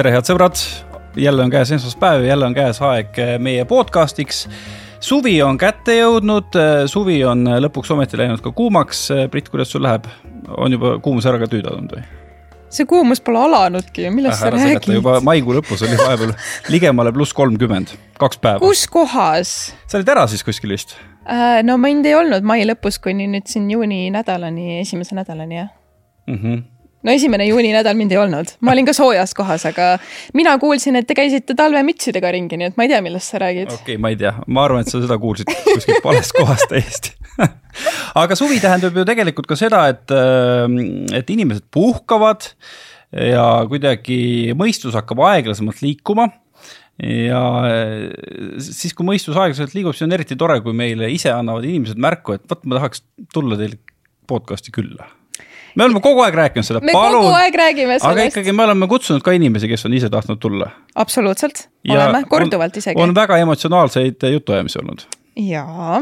tere, head sõbrad, jälle on käes esmaspäev, jälle on käes aeg meie podcast'iks. suvi on kätte jõudnud, suvi on lõpuks ometi läinud ka kuumaks. Brit, kuidas sul läheb, on juba kuumus ära ka tüüdanud või? see kuumus pole alanudki ju, millest sa räägid? juba maikuu lõpus oli vahepeal ligemale pluss kolmkümmend, kaks päeva. kus kohas? sa olid ära siis kuskil vist äh,? no mind ei olnud mai lõpus kuni nüüd siin juuni nädalani, esimese nädalani jah mm. -hmm no esimene juuninädal mind ei olnud, ma olin ka soojas kohas, aga mina kuulsin, et te käisite talvemütsidega ringi, nii et ma ei tea, millest sa räägid. okei okay,, ma ei tea, ma arvan, et sa seda kuulsid kuskilt valest kohast täiesti. Aga suvi tähendab ju tegelikult ka seda, et, äh, et inimesed puhkavad ja kuidagi mõistus hakkab aeglasemalt liikuma. Ja äh, siis, kui mõistus aeglaselt liigub, siis on eriti tore, kui meile ise annavad inimesed märku, et vot ma tahaks tulla teil podcast'i külla me oleme kogu aeg rääkinud seda. me Palun, kogu aeg räägime sellest. aga ikkagi me oleme kutsunud ka inimesi, kes on ise tahtnud tulla. absoluutselt, oleme, korduvalt isegi. on väga emotsionaalseid jutuajamisi olnud jaa,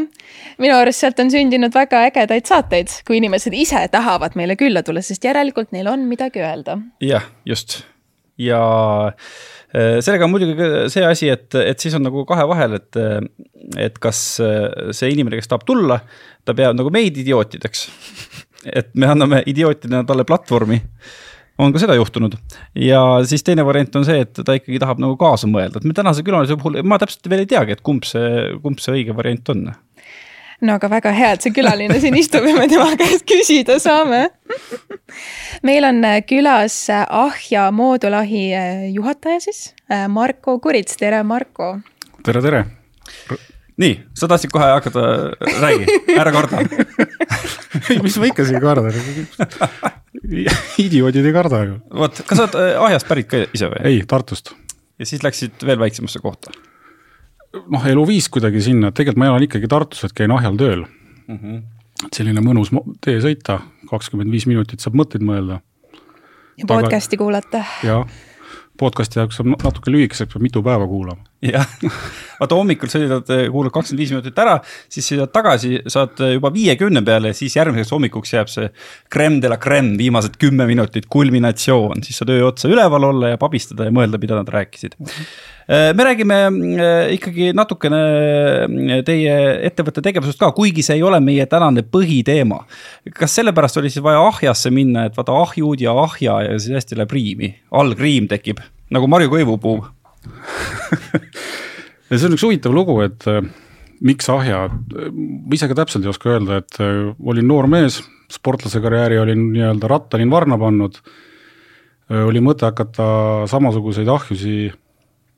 minu arust sealt on sündinud väga ägedaid saateid, kui inimesed ise tahavad meile külla tulla, sest järelikult neil on midagi öelda. jah, just ja äh, sellega on muidugi see asi, et, et siis on nagu kahe vahel, et, et kas äh, see inimene, kes tahab tulla, ta peab nagu meid idiootideks et me anname idiootidena talle platvormi. on ka seda juhtunud ja siis teine variant on see, et ta ikkagi tahab nagu kaasa mõelda, et me tänase külalise puhul, ma täpselt veel ei teagi, et kumb see, kumb see õige variant on no aga väga hea, et see külaline siin istub ja me tema käest küsida saame. meil on külas Ahja moodulahi juhataja siis, Marko Kurits, tere Marko. tere, tere nii, sa tahtsid kohe hakata, räägi, ära karda ei, mis ma ikka siin kardan idioodid ei karda ju. vot, kas sa oled äh, Ahjast pärit ka ise või? ei, Tartust. ja siis läksid veel väiksemasse kohta? noh, eluviis kuidagi sinna, tegelikult ma elan ikkagi Tartus, et käin Ahjal tööl mm. -hmm. selline mõnus tee sõita, kakskümmend viis minutit saab mõtteid mõelda. ja podcast'i kuulata. jah podcast'i jaoks saab natuke lühikeseks, peab mitu päeva kuulama. Jah, vaata hommikul sõidad, kuulad kakskümmend viis minutit ära, siis sõidad tagasi, saad juba viiekümne peale siis järgmiseks hommikuks jääb see creme de la creme, viimased kümme minutit, kulminatsioon, siis saad öö otsa üleval olla ja pabistada ja mõelda, mida nad rääkisid. Äh, me räägime ikkagi natukene teie ettevõtte tegevusest ka, kuigi see ei ole meie tänane põhiteema. kas sellepärast oli siis vaja ahjasse minna, et vaata ahjud ja ahja ja siis hästi läheb riimi, allgriim tekib nagu Marju Koivupuu ja see on üks huvitav lugu, et miks ahja, ma ise ka täpselt ei oska öelda, et olin noor mees, sportlase karjääri olin nii-öelda rattalinn varna pannud. oli mõte hakata samasuguseid ahjusi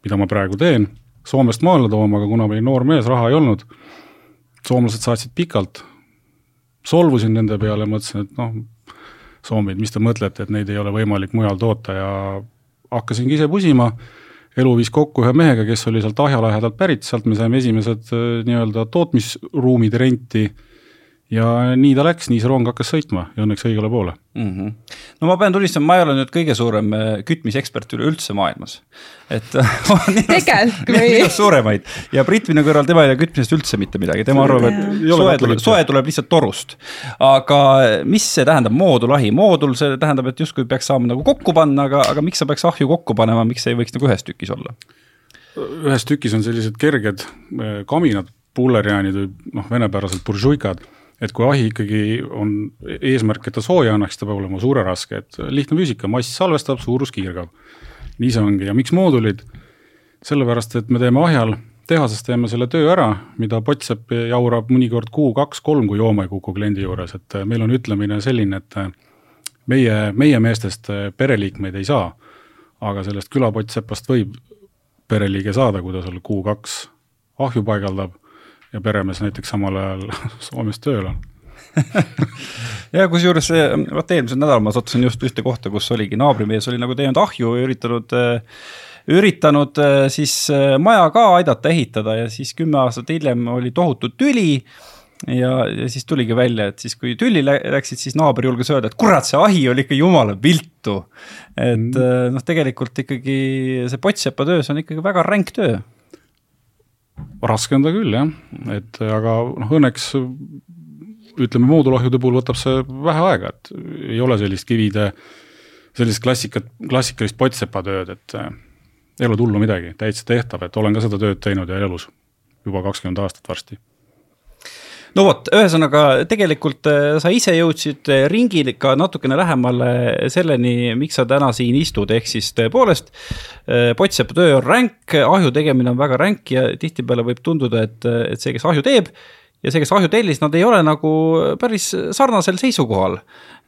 mida ma praegu teen, Soomest maale tooma, aga kuna ma olin noor mees, raha ei olnud, soomlased saatsid pikalt, solvusin nende peale, mõtlesin, et noh, soomid, mis te mõtlete, et neid ei ole võimalik mujal toota ja hakkasingi ise pusima, elu viis kokku ühe mehega, kes oli sealt Ahja lähedalt pärit, sealt me saime esimesed äh, nii-öelda tootmisruumid renti ja nii ta läks, nii see rong hakkas sõitma ja õnneks õigele poole mm. -hmm. no ma pean tunnistama, ma ei ole nüüd kõige suurem äh, kütmisekspert üleüldse maailmas. et tegelikult või? suuremaid ja Brit minu kõrval, tema ei tea kütmisest üldse mitte midagi, tema arvab, et soe tuleb, soe tuleb lihtsalt torust. aga mis see tähendab, moodulahi, moodul, see tähendab, et justkui peaks saama nagu kokku panna, aga, aga miks sa peaks ahju kokku panema, miks see ei võiks nagu ühes tükis olla? ühes tükis on sellised kerged äh, kaminad, pullerjaanid või noh, venepäraselt buržuikad et kui ahi ikkagi on eesmärk, et ta sooja annaks, ta peab olema suureraske, et lihtne füüsika, mass salvestab, suurus kiirgab. nii see ongi ja miks moodulid? sellepärast, et me teeme ahjal, tehases teeme selle töö ära, mida Potsepp jaurab mõnikord kuu, kaks, kolm, kui jooma ei kuku kliendi juures, et meil on ütlemine selline, et meie, meie meestest pereliikmeid ei saa, aga sellest külapottseppast võib pereliige saada, kui ta seal kuu-kaks ahju paigaldab ja peremees näiteks samal ajal Soomes tööl on ja kusjuures see, vot eelmisel nädalal ma sattusin just ühte kohta, kus oligi naabrimees oli nagu teinud ahju ja üritanud üritanud siis maja ka aidata ehitada ja siis kümme aastat hiljem oli tohutu tüli. ja, ja siis tuligi välja, et siis kui tülli läksid, siis naaber julges öelda, et kurat, see ahi oli ikka jumala viltu. et mm. noh, tegelikult ikkagi see pottsepa töös on ikkagi väga ränk töö raske on ta küll jah, et aga noh, õnneks ütleme, moodulahjude puhul võtab see vähe aega, et ei ole sellist kivide sellist klassikat, klassikalist pottsepatööd, et ei ole hullu midagi, täitsa tehtav, et olen ka seda tööd teinud ja elus juba kakskümmend aastat varsti no vot, ühesõnaga tegelikult äh, sa ise jõudsid äh, ringiga natukene lähemale selleni, miks sa täna siin istud, ehk siis tõepoolest. Äh, Pottsepa töö on ränk, ahju tegemine on väga ränk ja tihtipeale võib tunduda, et, et see, kes ahju teeb ja see, kes ahju tellis, nad ei ole nagu päris sarnasel seisukohal.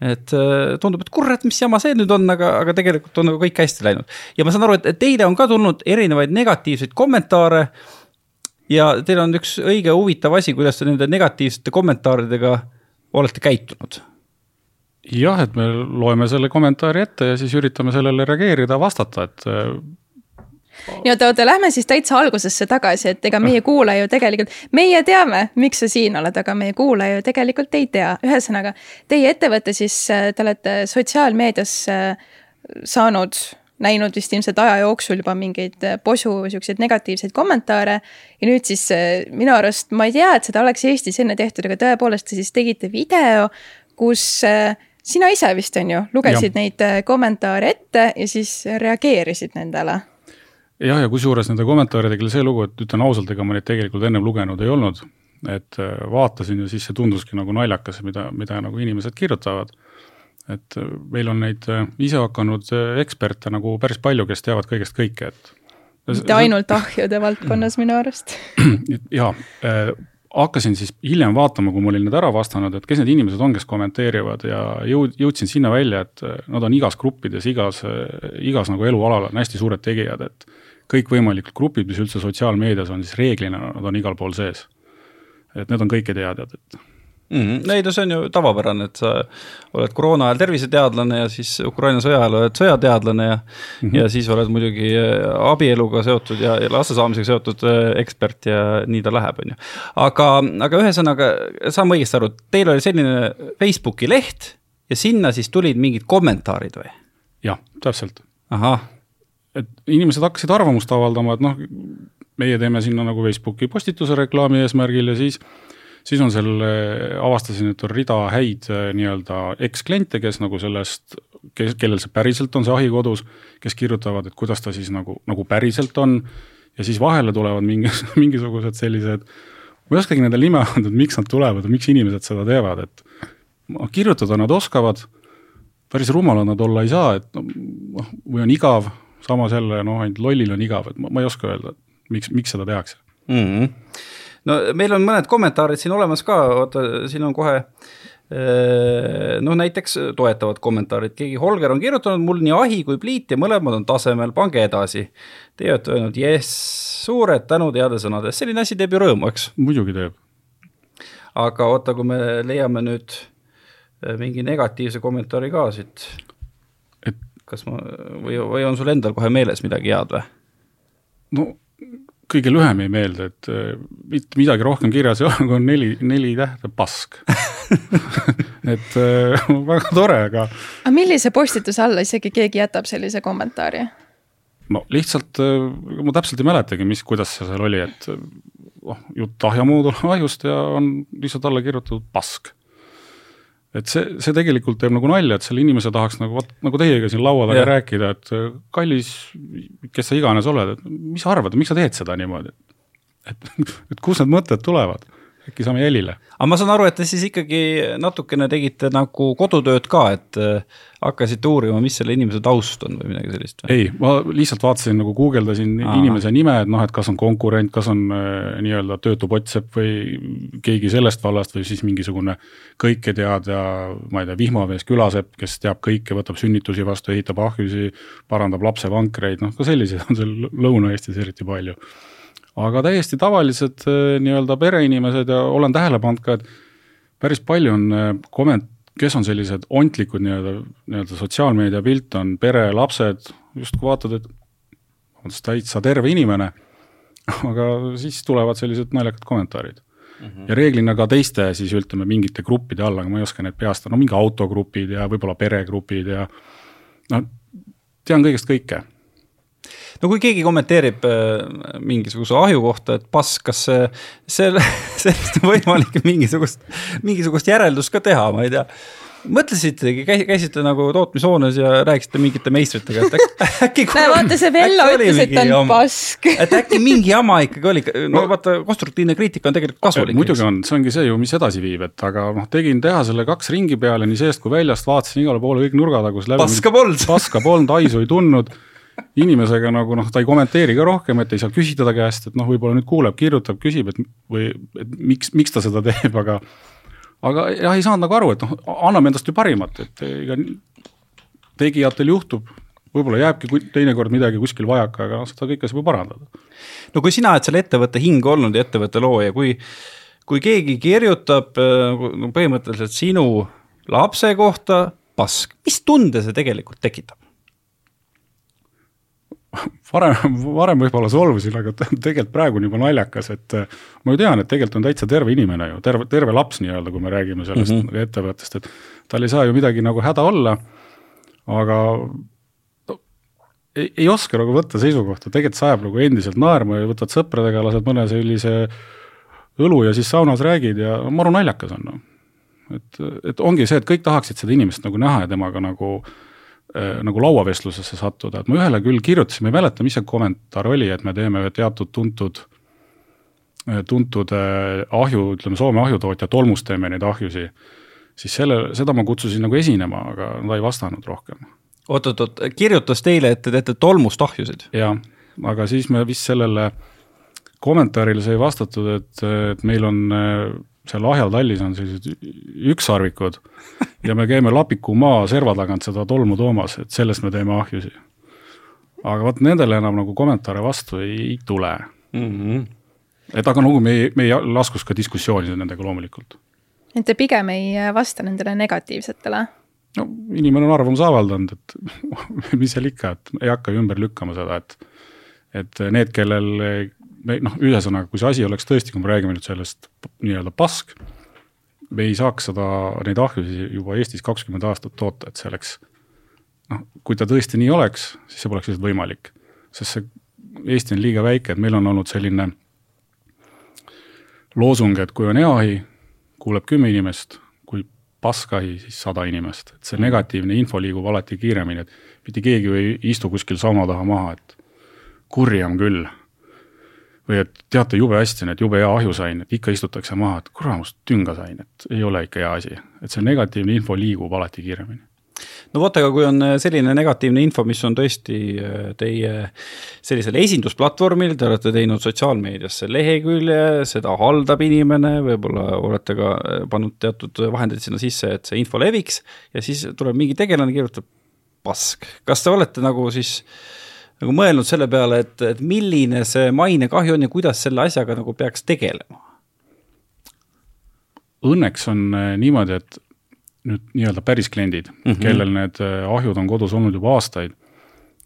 et tundub, et kurat, mis jama see nüüd on, aga, aga tegelikult on nagu kõik hästi läinud. ja ma saan aru, et teile on ka tulnud erinevaid negatiivseid kommentaare ja teil on üks õige huvitav asi, kuidas te nende negatiivsete kommentaaridega olete käitunud. jah, et me loeme selle kommentaari ette ja siis üritame sellele reageerida, vastata, et äh, nii, oota, oota, lähme siis täitsa algusesse tagasi, et ega meie kuulaja ju tegelikult, meie teame, miks sa siin oled, aga meie kuulaja ju tegelikult ei tea. ühesõnaga, teie ettevõte siis, äh, te olete sotsiaalmeedias äh, saanud näinud vist ilmselt aja jooksul juba mingeid äh, posu siukseid negatiivseid kommentaare. ja nüüd siis äh, minu arust, ma ei tea, et seda oleks Eestis enne tehtud, aga tõepoolest te siis tegite video, kus äh, sina ise vist on ju, lugesid ja. neid kommentaare ette ja siis reageerisid nendele jah, ja kusjuures nende kommentaaridega oli see lugu, et ütlen ausalt, ega ma neid tegelikult ennem lugenud ei olnud. et vaatasin ja siis see tunduski nagu naljakas, mida, mida nagu inimesed kirjutavad et äh, meil on neid äh, isehakanud äh, eksperte nagu päris palju, kes teavad kõigest kõike, et. mitte ainult ahjude valdkonnas minu arust. jaa äh,, hakkasin siis hiljem vaatama, kui ma olin need ära vastanud, et kes need inimesed on, kes kommenteerivad ja jõud-, jõudsin sinna välja, et nad on igas gruppides, igas, igas nagu elualal on hästi suured tegijad, et kõikvõimalikud grupid, mis üldse sotsiaalmeedias on, siis reeglina nad on igal pool sees. et need on kõiketeadjad, et mm. ei no see on ju tavapärane, et sa oled koroona ajal terviseteadlane ja siis Ukraina sõja ajal oled sõjateadlane ja mm, -hmm. ja siis oled muidugi äh, abieluga seotud ja, ja laste saamisega seotud äh, ekspert ja nii ta läheb, on ju. aga, aga ühesõnaga, saame õigesti aru, teil oli selline Facebooki leht ja sinna siis tulid mingid kommentaarid või? jah, täpselt. ahah. et inimesed hakkasid arvamust avaldama, et noh, meie teeme sinna nagu Facebooki postituse reklaami eesmärgil ja siis siis on seal, avastasin, et on rida häid äh, nii-öelda ekskliente, kes nagu sellest, kes, kellel see päriselt on see ahi kodus, kes kirjutavad, et kuidas ta siis nagu, nagu päriselt on, ja siis vahele tulevad mingi, mingisugused sellised, ma ei oskagi nendele nime anda, et miks nad tulevad miks inimesed seda teevad, et kirjutada nad oskavad, päris rumalad nad olla ei saa, et noh, või on igav, samas jälle noh, ainult lollil on igav, et ma, ma ei oska öelda, miks, miks seda tehakse. Mm. -hmm no meil on mõned kommentaarid siin olemas ka, oota, siin on kohe noh, näiteks toetavad kommentaarid, keegi Holger on kirjutanud mul nii ahi kui pliit ja mõlemad on tasemel, pange edasi. Teie olete öelnud jess, suured tänud heade sõnade eest, selline asi teeb ju rõõmu, eks? muidugi teeb. aga oota, kui me leiame nüüd mingi negatiivse kommentaari ka siit. et kas ma või, või on sul endal kohe meeles midagi head või? no kõige lühem ei meeldi, et äh, mitte midagi rohkem kirjas ei ole, kui on neli, neli tähte pask et äh, väga tore, aga. aga millise postituse alla isegi keegi jätab sellise kommentaari? no lihtsalt äh,, ma täpselt ei mäletagi, mis, kuidas see seal oli, et noh, jutt ahjamoodul ahjust ja on lihtsalt alla kirjutatud pask et see, see tegelikult teeb nagu nalja, et selle inimese tahaks nagu vot nagu teiega siin laua taga rääkida, et kallis, kes sa iganes oled, et mis sa arvad, miks sa teed seda niimoodi? et, et kust need mõtted tulevad? Äkki saame jälile. aga ma saan aru, et te siis ikkagi natukene tegite nagu kodutööd ka, et äh, hakkasite uurima, mis selle inimese taust on või midagi sellist ei, ma lihtsalt vaatasin nagu guugeldasin inimese nime, et noh, et kas on konkurent, kas on äh, nii-öelda töötu pottsepp või keegi sellest vallast või siis mingisugune kõiketeadja, ma ei tea, vihmamees, külasepp, kes teab kõike, võtab sünnitusi vastu, ehitab ahjusi, parandab lapsevankreid, noh ka selliseid on seal Lõuna-Eestis eriti palju aga täiesti tavalised äh, nii-öelda pereinimesed ja olen tähele pannud ka, et päris palju on äh, komment-, kes on sellised ontlikud nii-öelda, nii-öelda sotsiaalmeedia pilt on pere, lapsed, justkui vaatad, et on täitsa terve inimene, aga siis tulevad sellised naljakad kommentaarid mm. -hmm. ja reeglina ka teiste siis ütleme mingite gruppide all, aga ma ei oska neid peast, no mingi autogrupid ja võib-olla peregrupid ja no tean kõigest kõike no kui keegi kommenteerib äh, mingisuguse ahju kohta, et pask, kas see, selle, sellest on võimalik mingisugust, mingisugust järeldust ka teha, ma ei tea mõtlesitegi, käisite nagu tootmishoones ja rääkisite mingite meistritega, et äkki, äkki. näe, vaata see Vello ütles, et ta on pask. et äkki mingi jama ikkagi oli, no vaata, konstruktiivne kriitika on tegelikult kasulik. muidugi on, see ongi see ju, mis edasi viib, et aga noh, tegin tehasele kaks ringi peale nii seest kui väljast, vaatasin igale poole kõik nurgatagus läbi. paska polnud. paska polnud, haisu ei tundnud inimesega nagu noh, ta ei kommenteeri ka rohkem, et ei saa küsida ta käest, et noh, võib-olla nüüd kuuleb, kirjutab, küsib, et või et miks, miks ta seda teeb, aga aga jah, ei saanud nagu aru, et noh, anname endast ju parimat, et ega tegijatel juhtub, võib-olla jääbki teinekord midagi kuskil vajaka, aga noh, seda kõike saab ju parandada. no kui sina oled selle ettevõtte hing olnud ja ettevõtte looja, kui, kui keegi kirjutab no põhimõtteliselt sinu lapse kohta pask, mis tunde see tegelikult tekitab? Varem, varem võib-olla solvusin, aga tegelikult praegu on juba naljakas, et äh, ma ju tean, et tegelikult on täitsa terve inimene ju, terve, terve laps nii-öelda, kui me räägime sellest mm -hmm. ettevõttest, et tal ei saa ju midagi nagu häda olla, aga no, ei, ei oska nagu võtta seisukohta, tegelikult see ajab nagu endiselt naerma ja võtad sõpradega, lased mõne sellise õlu ja siis saunas räägid ja maru naljakas on noh. et, et ongi see, et kõik tahaksid seda inimest nagu näha ja temaga nagu äh, Äh, nagu lauavestlusesse sattuda, et ma ühele küll kirjutasin, ma ei mäleta, mis see kommentaar oli, et me teeme teatud tuntud, äh, tuntud äh, ahju, ütleme Soome ahjutootja tolmust teeme neid ahjusi, siis selle, seda ma kutsusin nagu esinema, aga ta ei vastanud rohkem. oot-oot-oot, kirjutas teile, et te teete tolmust ahjusid? jah, aga siis me vist sellele kommentaarile sai vastatud, et, et meil on seal Ahjal tallis on sellised ükssarvikud ja me käime Lapiku maa serva tagant seda tolmu toomas, et sellest me teeme ahjusi. aga vot nendele enam nagu kommentaare vastu ei, ei tule mm. -hmm. et aga nagu me ei, me ei laskus ka diskussiooni nendega loomulikult. et te pigem ei vasta nendele negatiivsetele? no inimene on arvamuse avaldanud, et mis seal ikka, et ei hakka ju ümber lükkama seda, et et need, kellel noh, ühesõnaga, kui see asi oleks tõesti, kui me räägime nüüd sellest nii-öelda pask, me ei saaks seda, neid ahjusid juba Eestis kakskümmend aastat toota, et see oleks noh, kui ta tõesti nii oleks, siis see poleks lihtsalt võimalik. sest see, Eesti on liiga väike, et meil on olnud selline loosung, et kui on hea ahi, kuuleb kümme inimest, kui paskahi, siis sada inimest, et see negatiivne info liigub alati kiiremini, et mitte keegi ei istu kuskil sauna taha maha, et kurjam küll või et teate, jube hästi, et jube hea ahju sain, et ikka istutakse maha, et kuramust tünga sain, et ei ole ikka hea asi. et see negatiivne info liigub alati kiiremini. no vot, aga kui on äh, selline negatiivne info, mis on tõesti äh, teie sellisel esindusplatvormil, te olete teinud sotsiaalmeediasse lehekülje, seda haldab inimene, võib-olla olete ka äh, pannud teatud vahendeid sinna sisse, et see info leviks ja siis tuleb mingi tegelane, kirjutab pask. kas te olete nagu siis äh, nagu mõelnud selle peale, et, et milline see mainekahju on ja kuidas selle asjaga nagu peaks tegelema? Õnneks on äh, niimoodi, et nüüd nii-öelda päris kliendid mm, -hmm. kellel need äh, ahjud on kodus olnud juba aastaid,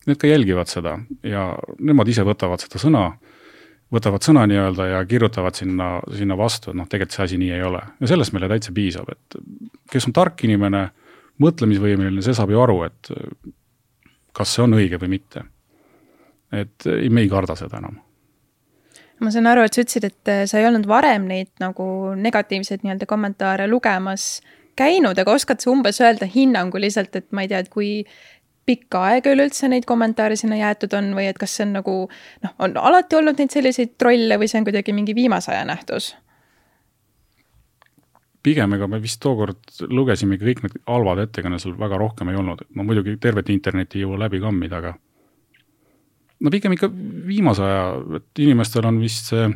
need ka jälgivad seda ja nemad ise võtavad seda sõna, võtavad sõna nii-öelda ja kirjutavad sinna, sinna vastu, et noh, tegelikult see asi nii ei ole. ja sellest meile täitsa piisab, et kes on tark inimene, mõtlemisvõimeline, see saab ju aru, et kas see on õige või mitte et ei, me ei karda seda enam ma saan aru, et sa ütlesid, et äh, sa ei olnud varem neid nagu negatiivseid nii-öelda kommentaare lugemas käinud, aga oskad sa umbes öelda hinnanguliselt, et ma ei tea, et kui pikka aega üleüldse neid kommentaare sinna jäetud on või et kas see on nagu noh, on alati olnud neid selliseid trolle või see on kuidagi mingi viimase aja nähtus? pigem, ega me vist tookord lugesimegi kõik need halvad ettekanded, seal väga rohkem ei olnud, no muidugi tervet internetti ei jõua läbi kammida, aga no pigem ikka viimase aja, et inimestel on vist see,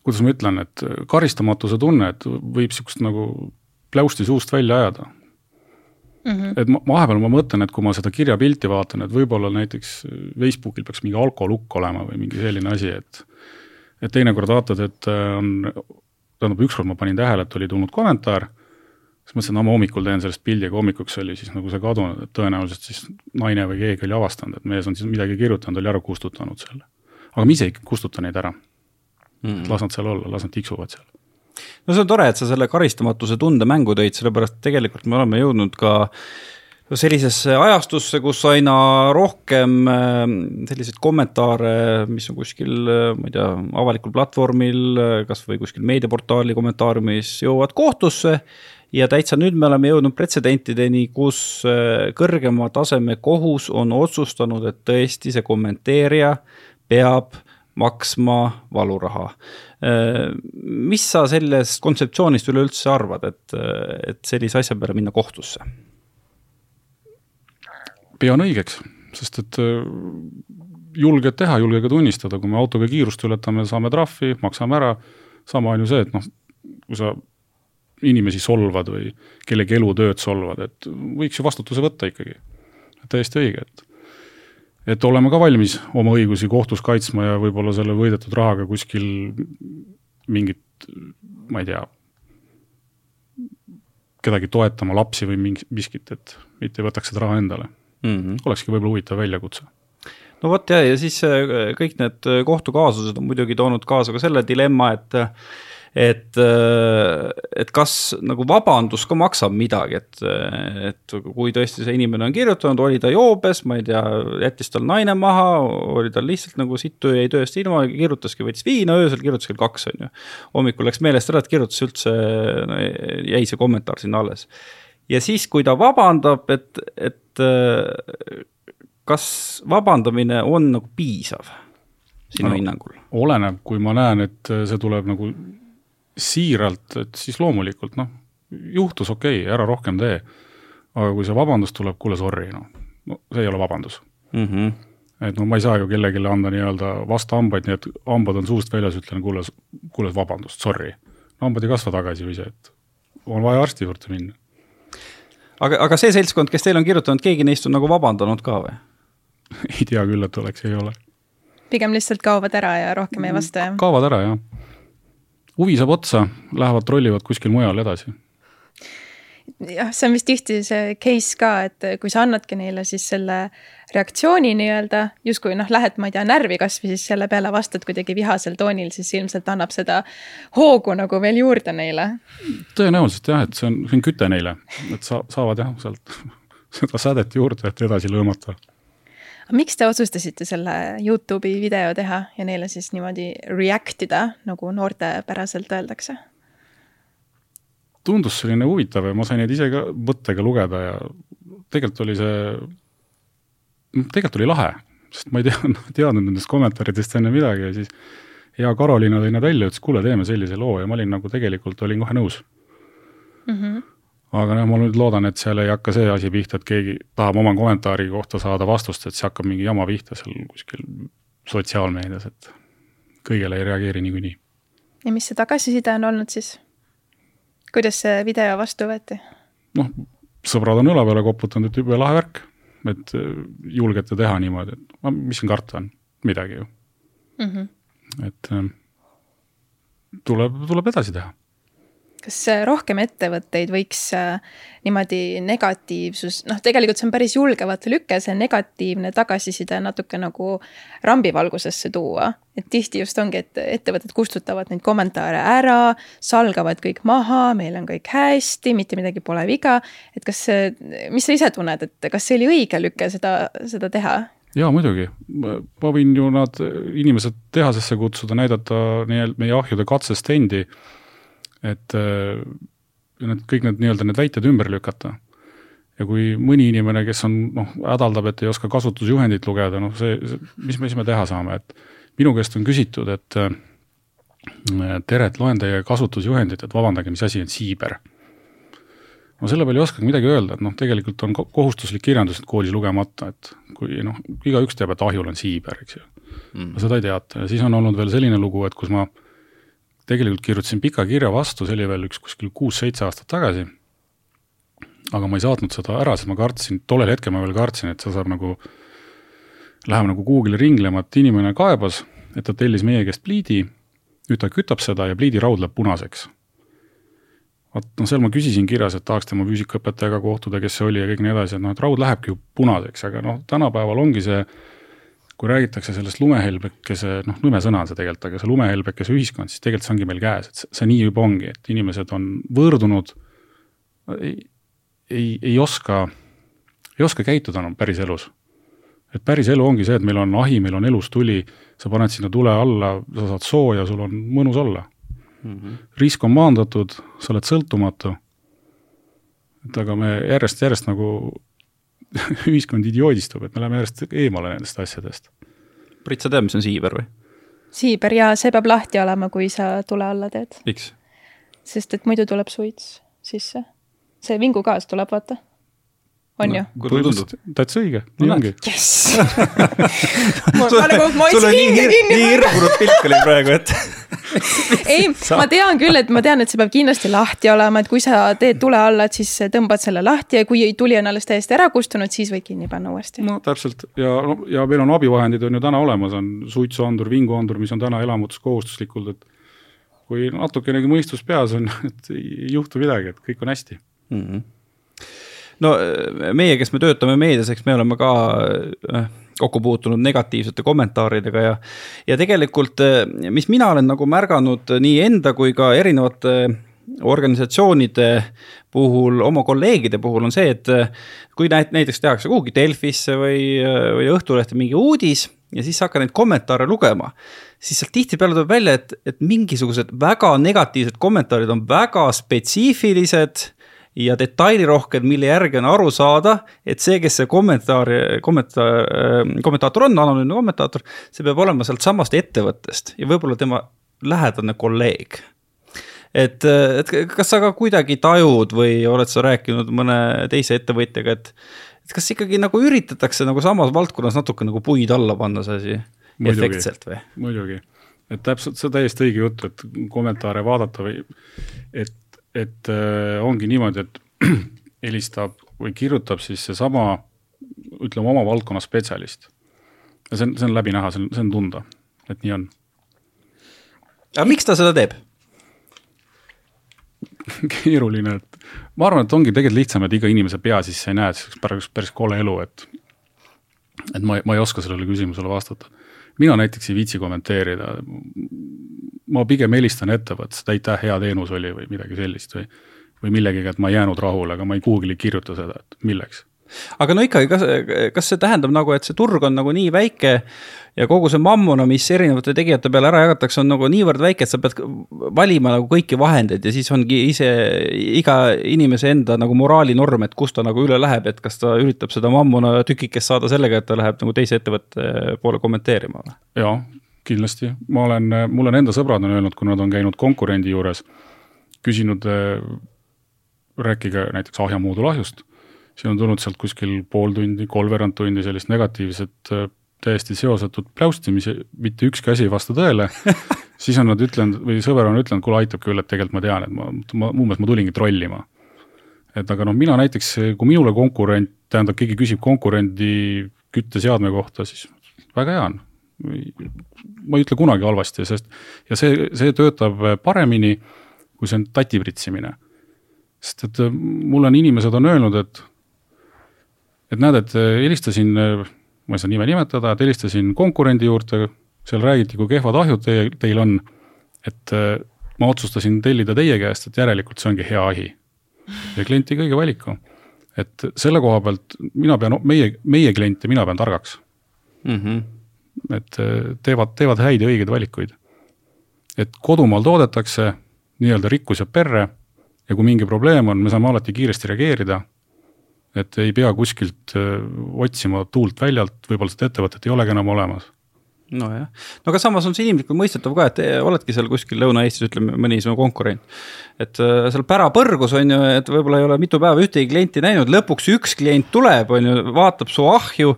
kuidas ma ütlen, et karistamatuse tunne, et võib niisugust nagu pläusti suust välja ajada mm. -hmm. et ma, vahepeal ma mõtlen, et kui ma seda kirjapilti vaatan, et võib-olla näiteks Facebookil peaks mingi alkolukk olema või mingi selline asi, et et teinekord vaatad, et on, tähendab, ükskord ma panin tähele, et oli tulnud kommentaar siis mõtlesin, no ma hommikul teen sellest pildi, aga hommikuks oli siis nagu see kadunud, et tõenäoliselt siis naine või keegi oli avastanud, et mees on siis midagi kirjutanud, oli ära kustutanud selle. aga ma ise ei kustuta neid ära mm.. las nad seal olla, las nad tiksuvad seal. no see on tore, et sa selle karistamatuse tunde mängu tõid, sellepärast tegelikult me oleme jõudnud ka sellisesse ajastusse, kus aina rohkem äh, selliseid kommentaare, mis on kuskil, äh, ma ei tea, avalikul platvormil, äh, kas või kuskil meediaportaali kommentaariumis, jõuavad kohtusse ja täitsa nüüd me oleme jõudnud pretsedentideni, kus äh, kõrgema taseme kohus on otsustanud, et tõesti see kommenteerija peab maksma valuraha. Äh, mis sa sellest kontseptsioonist üleüldse arvad, et, et sellise asja peale minna kohtusse? pean õigeks, sest et äh, julged teha, julge ka tunnistada, kui me autoga kiirust ületame, saame trahvi, maksame ära, sama on ju see, et noh, kui sa inimesi solvad või kellegi elutööd solvad, et võiks ju vastutuse võtta ikkagi. täiesti õige, et et oleme ka valmis oma õigusi kohtus kaitsma ja võib-olla selle võidetud rahaga kuskil mingit, ma ei tea, kedagi toetama, lapsi või mingi, miskit, et mitte ei võtaks seda raha endale mm. -hmm. olekski võib-olla huvitav väljakutse no vot ja, ja siis äh, kõik need kohtukaasused on muidugi toonud kaasa ka selle dilemma, et et, äh, et kas nagu vabandus ka maksab midagi, et, et kui tõesti see inimene on kirjutanud, oli ta joobes, ma ei tea, jättis tal naine maha, oli tal lihtsalt nagu sittu jäi tööst ilma, kirjutaski, võttis viina, öösel kirjutas kell kaks, on ju. hommikul läks meelest ära, et kirjutas üldse no,, jäi see kommentaar sinna alles. ja siis, kui ta vabandab, et, et kas vabandamine on nagu piisav sinu no, hinnangul? oleneb, kui ma näen, et see tuleb nagu siiralt, et siis loomulikult noh, juhtus, okei okay,, ära rohkem tee. aga kui see vabandus tuleb, kuule sorry, noh, no see ei ole vabandus mm. -hmm. et no ma ei saa ju kellelegi anda nii-öelda vastuhambaid, nii et hambad on suust väljas, ütlen kuule, kuule vabandust, sorry. hambad ei kasva tagasi või see, et on vaja arsti juurde minna. aga, aga see seltskond, kes teile on kirjutanud, keegi neist on nagu vabandanud ka või ei tea küll, et oleks, ei ole. pigem lihtsalt kaovad ära ja rohkem ei vasta, jah? kaovad ära, jah huvi saab otsa, lähevad trollivad kuskil mujal edasi jah, see on vist tihti see case ka, et kui sa annadki neile siis selle reaktsiooni nii-öelda, justkui noh, lähed, ma ei tea, närvi kasvõi siis selle peale vastad kuidagi vihasel toonil, siis ilmselt annab seda hoogu nagu veel juurde neile. tõenäoliselt jah, et see on, see on küte neile, et sa, saavad jah, sealt seda sädet juurde, et edasi lõõmata miks te otsustasite selle Youtube'i video teha ja neile siis niimoodi react ida, nagu noortepäraselt öeldakse? tundus selline huvitav ja ma sain neid ise ka mõttega lugeda ja tegelikult oli see, tegelikult oli lahe, sest ma ei tea, teadnud nendest kommentaaridest enne midagi ja siis hea Karoliina tõi nad välja, ütles kuule, teeme sellise loo ja ma olin nagu tegelikult olin kohe nõus mm. -hmm aga noh, ma nüüd loodan, et seal ei hakka see asi pihta, et keegi tahab oma kommentaari kohta saada vastust, et see hakkab mingi jama pihta seal kuskil sotsiaalmeedias, et kõigele ei reageeri niikuinii. ja mis see tagasiside on olnud siis? kuidas see video vastu võeti? noh, sõbrad on õla peale koputanud, et jube lahe värk, et äh, julgete teha niimoodi, et no mis siin karta on, midagi ju mm. -hmm. et äh, tuleb, tuleb edasi teha kas rohkem ettevõtteid võiks äh, niimoodi negatiivsus, noh, tegelikult see on päris julgevat lüke, see negatiivne tagasiside natuke nagu rambivalgusesse tuua. et tihti just ongi, et ettevõtted kustutavad neid kommentaare ära, salgavad kõik maha, meil on kõik hästi, mitte midagi pole viga. et kas, mis sa ise tunned, et kas see oli õige lüke seda, seda teha? jaa, muidugi, ma võin ju nad inimesed tehasesse kutsuda, näidata nii-öelda meie ahjude katsestendi et äh, need kõik need nii-öelda need väited ümber lükata. ja kui mõni inimene, kes on noh, hädaldab, et ei oska kasutusjuhendit lugeda, noh see, see, mis me, mis me teha saame, et minu käest on küsitud, et äh, tere, et loen teie kasutusjuhendit, et vabandage, mis asi on siiber. No selle peale ei oskagi midagi öelda, et noh, tegelikult on kohustuslik kirjandus koolis lugemata, et kui noh, igaüks teab, et ahjul on siiber, eks ju. Mm.. seda ei teata. Ja siis on olnud veel selline lugu, et kus ma äh, tegelikult kirjutasin pika kirja vastu, see oli veel üks kuskil kuus-seitse aastat tagasi. aga ma ei saatnud seda ära, sest ma kartsin, tollel hetkel ma veel kartsin, et see saab nagu, läheb nagu kuhugile ringlema, et inimene kaebas, et ta tellis meie käest pliidi, nüüd ta kütab seda ja pliidiraud läheb punaseks. vot noh, seal ma küsisin kirjas, et tahaks tema füüsikaõpetajaga kohtuda, kes see oli ja kõik nii edasi, et noh, et raud lähebki ju punaseks, aga noh, tänapäeval ongi see kui räägitakse sellest lumehelbekese, noh, nõme sõna on see tegelikult, aga see lumehelbekese ühiskond, siis tegelikult see ongi meil käes, et see nii juba ongi, et inimesed on võõrdunud, ei, ei, ei oska, ei oska käituda enam päris elus. et päris elu ongi see, et meil on ahi, meil on elus tuli, sa paned sinna tule alla, sa saad sooja, sul on mõnus olla mm. -hmm. risk on maandatud, sa oled sõltumatu et aga me järjest, järjest nagu ühiskond idioodistub, et me läheme järjest eemale nendest asjadest. Priit, sa tead, mis on siiber või? siiber ja see peab lahti olema, kui sa tule alla teed. miks? sest et muidu tuleb suits sisse. see vingugaas tuleb, vaata. On no, ju? täitsa õige, nii ongi. jess ma nagu, ma hoidsin hinge kinni. nii hirmunud pilk oli praegu, et ei, ma tean küll, et ma tean, et see peab kindlasti lahti olema, et kui sa teed tule alla, et siis tõmbad selle lahti ja kui tuli on alles täiesti ära kustunud, siis võid kinni panna uuesti. no täpselt ja, ja meil on abivahendid on ju täna olemas, on suitsuandur, vinguandur, mis on täna elamutes kohustuslikult, et kui natukenegi mõistus peas on, et ei juhtu midagi, et kõik on hästi mm. -hmm no meie, kes me töötame meedias, eks me oleme ka äh, kokku puutunud negatiivsete kommentaaridega ja, ja tegelikult, äh, mis mina olen nagu märganud nii enda kui ka erinevate organisatsioonide puhul, oma kolleegide puhul on see, et äh, kui näiteks tehakse kuhugi Delfisse või, või Õhtulehte mingi uudis ja siis hakkad neid kommentaare lugema, siis sealt tihtipeale tuleb välja, et, et mingisugused väga negatiivsed kommentaarid on väga spetsiifilised ja detailirohked, mille järgi on aru saada, et see, kes see kommentaar, kommentaar, kommentaator on, anonüümne kommentaator, see peab olema sealt samast ettevõttest ja võib-olla tema lähedane kolleeg. et, et kas sa ka kuidagi tajud või oled sa rääkinud mõne teise ettevõtjaga, et, et kas ikkagi nagu üritatakse nagu samas valdkonnas natuke nagu puid alla panna see asi efektselt või? muidugi, et täpselt, see on täiesti õige jutt, et kommentaare vaadata või et et äh, ongi niimoodi, et helistab või kirjutab siis seesama, ütleme oma valdkonna spetsialist. ja see on, see on läbi näha, see on, see on tunda, et nii on. aga miks ta seda teeb? keeruline, et ma arvan, et ongi tegelikult lihtsam, et iga inimese pea sisse ei näe, et see oleks päris, päris kole elu, et et ma, ma ei oska sellele küsimusele vastata. Mina näiteks ei viitsi kommenteerida, ma pigem helistan ettevõttest, aitäh, hea teenus oli või midagi sellist või või millegagi, et ma ei jäänud rahule, aga ma ei kuhugile kirjuta seda, et milleks. Aga no ikkagi, kas, kas see tähendab nagu, et see turg on nagu nii väike ja kogu see mammuna, mis erinevate tegijate peale ära jagatakse, on nagu niivõrd väike, et sa pead valima nagu kõiki vahendeid ja siis ongi ise iga inimese enda nagu moraalinorm, et kust ta nagu üle läheb, et kas ta üritab seda mammuna tükikest saada sellega, et ta läheb nagu teise ettevõtte poole kommenteerima või? jaa, kindlasti, ma olen, mul on enda sõbrad on öelnud, kui nad on käinud konkurendi juures, küsinud, äh, rääkige näiteks ahja moodulahjust, siis on tulnud sealt kuskil pool tundi, kolmveerand tundi sellist negatiivset äh, täiesti seosetut pläustimisi, mitte ükski asi ei vasta tõele siis on nad ütlenud või sõber on ütelnud, kuule aitab küll, et tegelikult ma tean, et ma, ma umbes ma tulingi trollima. et aga noh, mina näiteks, kui minule konkurent, tähendab, keegi küsib konkurendi kütteseadme kohta, siis väga hea on, ma ei ütle kunagi halvasti, sest ja see, see töötab paremini, kui see on tati pritsimine. sest et mulle on inimesed on öelnud, et, et näed, et äh, helistasin, äh, ma ei saa nime nimetada, et helistasin konkurendi juurde, seal räägiti, kui kehvad ahjud teie, teil on, et ma otsustasin tellida teie käest, et järelikult see ongi hea ahi. ja klient tegi õige valiku. et selle koha pealt mina pean, meie, meie kliente mina pean targaks mm. -hmm et äh, teevad, teevad häid ja õigeid valikuid. et kodumaal toodetakse, nii-öelda rikkus jääb perre ja kui mingi probleem on, me saame alati kiiresti reageerida, et ei pea kuskilt äh, otsima tuult väljalt, võib-olla seda ettevõtet ei olegi enam olemas nojah, no aga samas on see inimlikult mõistetav ka, et oledki seal kuskil Lõuna-Eestis, ütleme mõni sinu konkurent. et äh, seal pärapõrgus on ju, et võib-olla ei ole mitu päeva ühtegi klienti näinud, lõpuks üks klient tuleb, on ju, vaatab su ahju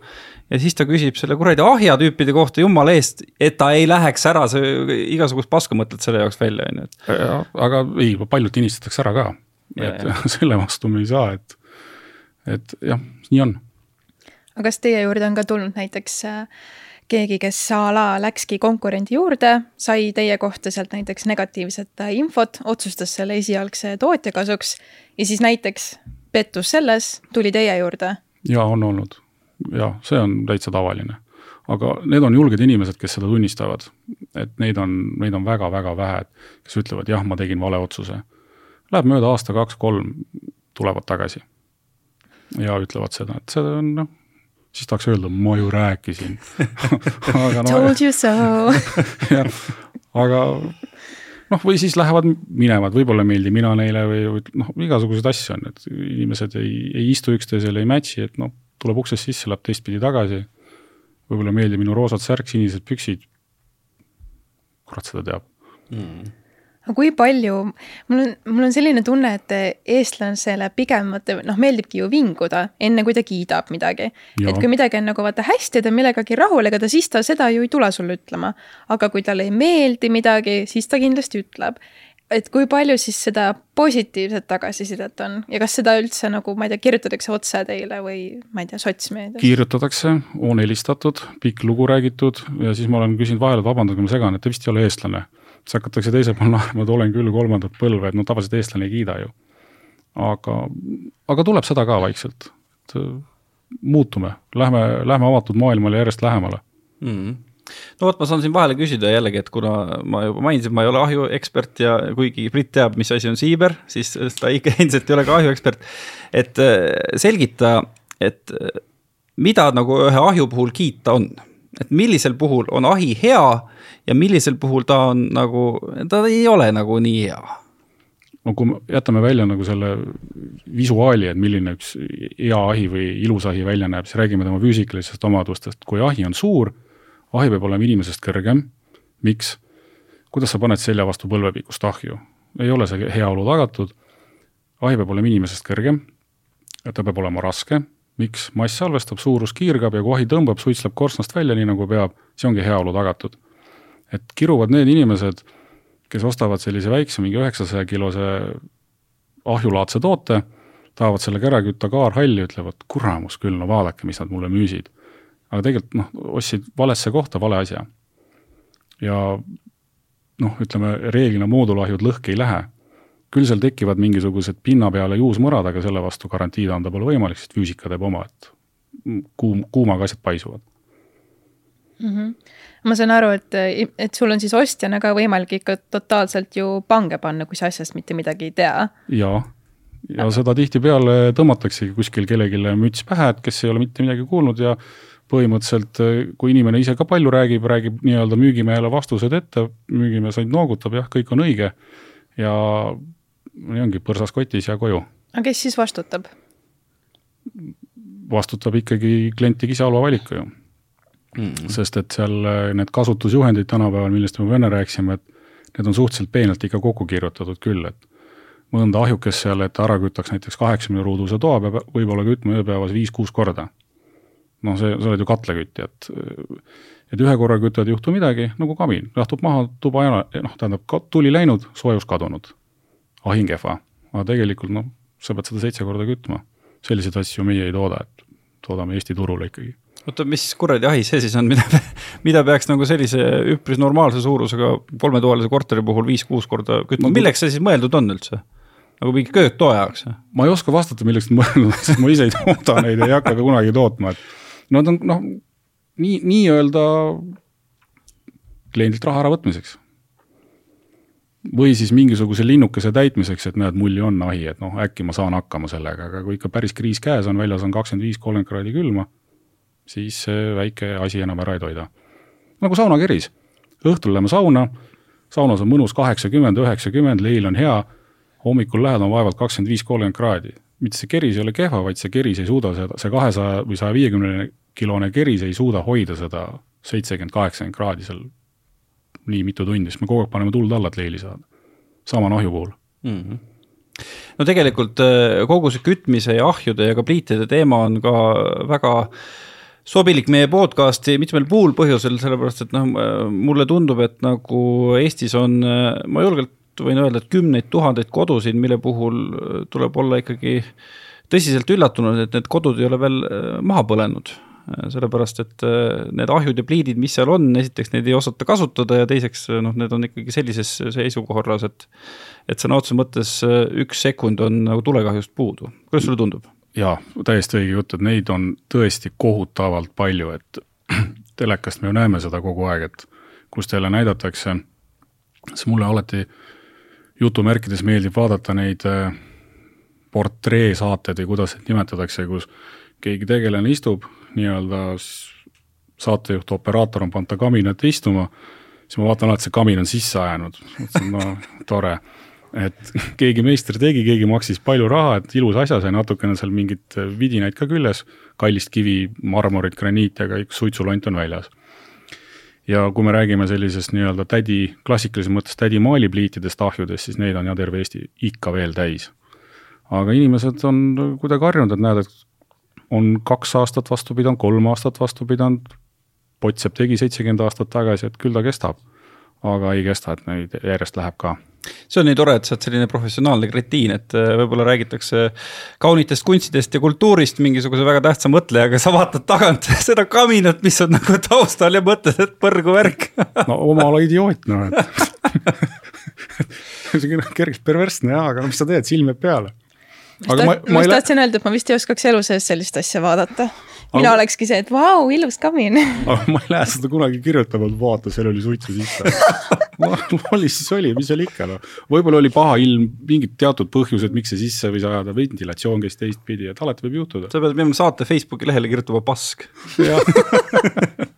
ja siis ta küsib selle kuradi ahja tüüpide kohta jumala eest, et ta ei läheks ära, sa igasugust paska mõtled selle jaoks välja, on ju, et. aga ei, paljud tinistatakse ära ka, et ja. selle vastu me ei saa, et, et jah, nii on. aga kas teie juurde on ka tulnud näiteks äh, keegi, kes a la läkski konkurendi juurde, sai teie kohta sealt näiteks negatiivset äh, infot, otsustas selle esialgse tootja kasuks ja siis näiteks pettus selles, tuli teie juurde? jaa, on olnud jah, see on täitsa tavaline. aga need on julged inimesed, kes seda tunnistavad. et neid on, neid on väga-väga vähe, kes ütlevad, jah, ma tegin vale otsuse. Läheb mööda aasta, kaks, kolm, tulevad tagasi. Ja ütlevad seda, et see on noh, siis tahaks öelda, ma ju rääkisin. No, Told you so. Jah, aga noh, või siis lähevad minema, et võib-olla ei meeldi mina neile või, või noh, igasuguseid asju on, et inimesed ei, ei istu üksteisele, ei match'i, et noh, tuleb uksest sisse, läheb teistpidi tagasi. võib-olla ei meeldi minu roosad särk, sinised püksid. kurat seda teab. Mm aga kui palju, mul on, mul on selline tunne, et eestlasele pigem vaata noh, meeldibki ju vinguda, enne kui ta kiidab midagi. et kui midagi on nagu vaata hästi ja ta on millegagi rahul, ega ta siis ta seda ju ei tule sulle ütlema. aga kui talle ei meeldi midagi, siis ta kindlasti ütleb. et kui palju siis seda positiivset tagasisidet on ja kas seda üldse nagu, ma ei tea, kirjutatakse otse teile või ma ei tea, sotsmeedias? kirjutatakse, on helistatud, pikk lugu räägitud ja siis ma olen küsinud vahele, et vabandage, ma segan, et te vist ei ole eestlane siis hakatakse teisel pool naerma, et olen küll kolmandat põlve, et no tavaliselt eestlane ei kiida ju. aga, aga tuleb seda ka vaikselt, et äh, muutume, lähme, lähme avatud maailmale järjest lähemale mm. -hmm no vot, ma saan siin vahele küsida jällegi, et kuna ma juba mainisin, ma ei ole ahjuekspert ja kuigi Brit teab, mis asi on siiber, siis ta ikka endiselt ei ole ka ahjuekspert. et äh, selgita, et äh, mida nagu ühe ahju puhul kiita on, et millisel puhul on ahi hea ja millisel puhul ta on nagu, ta ei ole nagu nii hea. No kui me jätame välja nagu selle visuaali, et milline üks hea ahi või ilus ahi välja näeb, siis räägime tema füüsikalistest omadustest, kui ahi on suur, ahi peab olema inimesest kõrgem, miks? kuidas sa paned selja vastu põlvepikkust ahju? ei ole see heaolu tagatud, ahi peab olema inimesest kõrgem, ta peab olema raske, miks? mass salvestab, suurus kiirgab ja kui ahi tõmbab, suitsleb korstnast välja, nii nagu peab, see ongi heaolu tagatud et kiruvad need inimesed, kes ostavad sellise väikse, mingi üheksasaja kilose ahjulaadse toote, tahavad sellega ära kütta kaarhalli, ütlevad kuramus küll, no vaadake, mis nad mulle müüsid. aga tegelikult noh, ostsid valesse kohta vale asja. ja noh, ütleme reeglina moodulahjud lõhki ei lähe. Küll seal tekivad mingisugused pinna peale juusmõrad, aga selle vastu garantiid anda pole võimalik, sest füüsika teeb oma, et kuum, kuumaga asjad paisuvad mm. -hmm ma saan aru, et, et sul on siis ostjana ka võimalik ikka totaalselt ju pange panna, kui sa asjast mitte midagi ei tea. jaa, ja seda tihtipeale tõmmataksegi kuskil kellelegi müts pähe, et kes ei ole mitte midagi kuulnud ja põhimõtteliselt, kui inimene ise ka palju räägib, räägib nii-öelda müügimehele vastused ette, müügimees ainult noogutab, jah, kõik on õige ja nii ongi, põrsas kotis ja koju. aga kes siis vastutab? vastutab ikkagi klienti ise halva valiku ju mm. -hmm. sest et seal äh, need kasutusjuhendid tänapäeval, millest me enne rääkisime, et need on suhteliselt peenelt ikka kokku kirjutatud küll, et mõnda ahjukest seal, et ära kütaks näiteks kaheksakümne ruuduse toa, peab võib-olla kütma ööpäevas viis-kuus korda. noh, see, sa oled ju katlakütja, et et ühe korra kütad, ei juhtu midagi, nagu kamin, jahtub maha, tuba jala, noh, tähendab, tuli läinud, soojus kadunud. Ahing kehva, aga tegelikult noh, sa pead seda seitse korda kütma. selliseid asju meie ei tooda, et toodame Eesti turule ikkagi oota, mis kuradi ahi see siis on, mida, mida peaks nagu sellise üpris normaalse suurusega kolmetoalise korteri puhul viis-kuus korda kütma, milleks see siis mõeldud on üldse? nagu mingi köögtoa jaoks? ma ei oska vastata, milleks nad mõeldud on, sest ma ise ei tooda neid, ei hakka ka kunagi tootma, et nad on noh, nii, nii-öelda kliendilt raha äravõtmiseks. Või siis mingisuguse linnukese täitmiseks, et näed, mul ju on ahi, et noh, äkki ma saan hakkama sellega, aga kui ikka päris kriis käes on, väljas on kakskümmend viis, kolmkümmend kraadi külma siis see väike asi enam ära ei toida. nagu saunakeris, õhtul läheme sauna, saunas on mõnus kaheksakümmend, üheksakümmend, leil on hea, hommikul lähed, on vaevalt kakskümmend viis, kolmkümmend kraadi. mitte see keris ei ole kehva, vaid see keris ei suuda seda, see kahesaja või saja viiekümne kilone keris ei suuda hoida seda seitsekümmend, kaheksakümmend kraadi seal nii mitu tundi, sest me kogu aeg paneme tuld alla, et leili saada. sama nahju puhul mm. -hmm no tegelikult äh, kogu see kütmise ja ahjude ja kapliitide teema on ka väga äh, sobilik meie podcast'i mitmel puhul põhjusel, sellepärast et noh, mulle tundub, et nagu Eestis on, ma julgelt võin öelda, et kümneid tuhandeid kodusid, mille puhul tuleb olla ikkagi tõsiselt üllatunud, et need kodud ei ole veel maha põlenud. Sellepärast, et need ahjud ja pliidid, mis seal on, esiteks neid ei osata kasutada ja teiseks noh, need on ikkagi sellises seisukorras, et et sõna otseses mõttes üks sekund on nagu tulekahjust puudu. kuidas sulle tundub? jaa, täiesti õige jutt, et neid on tõesti kohutavalt palju, et telekast me ju näeme seda kogu aeg, et kus teile näidatakse, siis mulle alati jutumärkides meeldib vaadata neid äh, portreesaateid või kuidas neid nimetatakse, kus keegi tegelane istub, nii-öelda saatejuht, operaator on pannud ta kaminati istuma, siis ma vaatan alati, see kamin on sisse ajanud, mõtlesin no tore. et keegi meister tegi, keegi maksis palju raha, et ilus asja sai, natukene seal mingit vidinaid ka küljes, kallist kivi, marmorit, graniiti, aga suitsulont on väljas ja kui me räägime sellisest nii-öelda tädi, klassikalises mõttes tädi maalipliitidest ahjudest, siis neid on jah terve Eesti ikka veel täis. aga inimesed on kuidagi harjunud, et näed, et on kaks aastat vastu pidanud, kolm aastat vastu pidanud, Potsepp tegi seitsekümmend aastat tagasi, et küll ta kestab. aga ei kesta, et neid järjest läheb ka see on nii tore, et sa oled selline professionaalne kretiin, et äh, võib-olla räägitakse kaunitest kunstidest ja kultuurist mingisuguse väga tähtsa mõtlejaga, sa vaatad tagant seda kaminat, mis on nagu taustal ja mõtled, et põrgu värk no oma ala idioot noh, et kergelt perversne jaa, aga mis sa teed, silm jääb peale. Aga ma, ma, ma just tahtsin öelda, et ma vist ei oskaks elu sees sellist asja vaadata. Mina aga... olekski see, et vau, ilus kamin aga ma ei lähe seda kunagi kirjutama, et vaata, seal oli suitsu sisse. Oli siis oli, mis seal ikka noh, võib-olla oli paha ilm, mingid teatud põhjused, miks see sisse võis ajada, ventilatsioon käis teistpidi, et alati võib juhtuda. sa pead minema saate Facebooki lehele kirjutama pask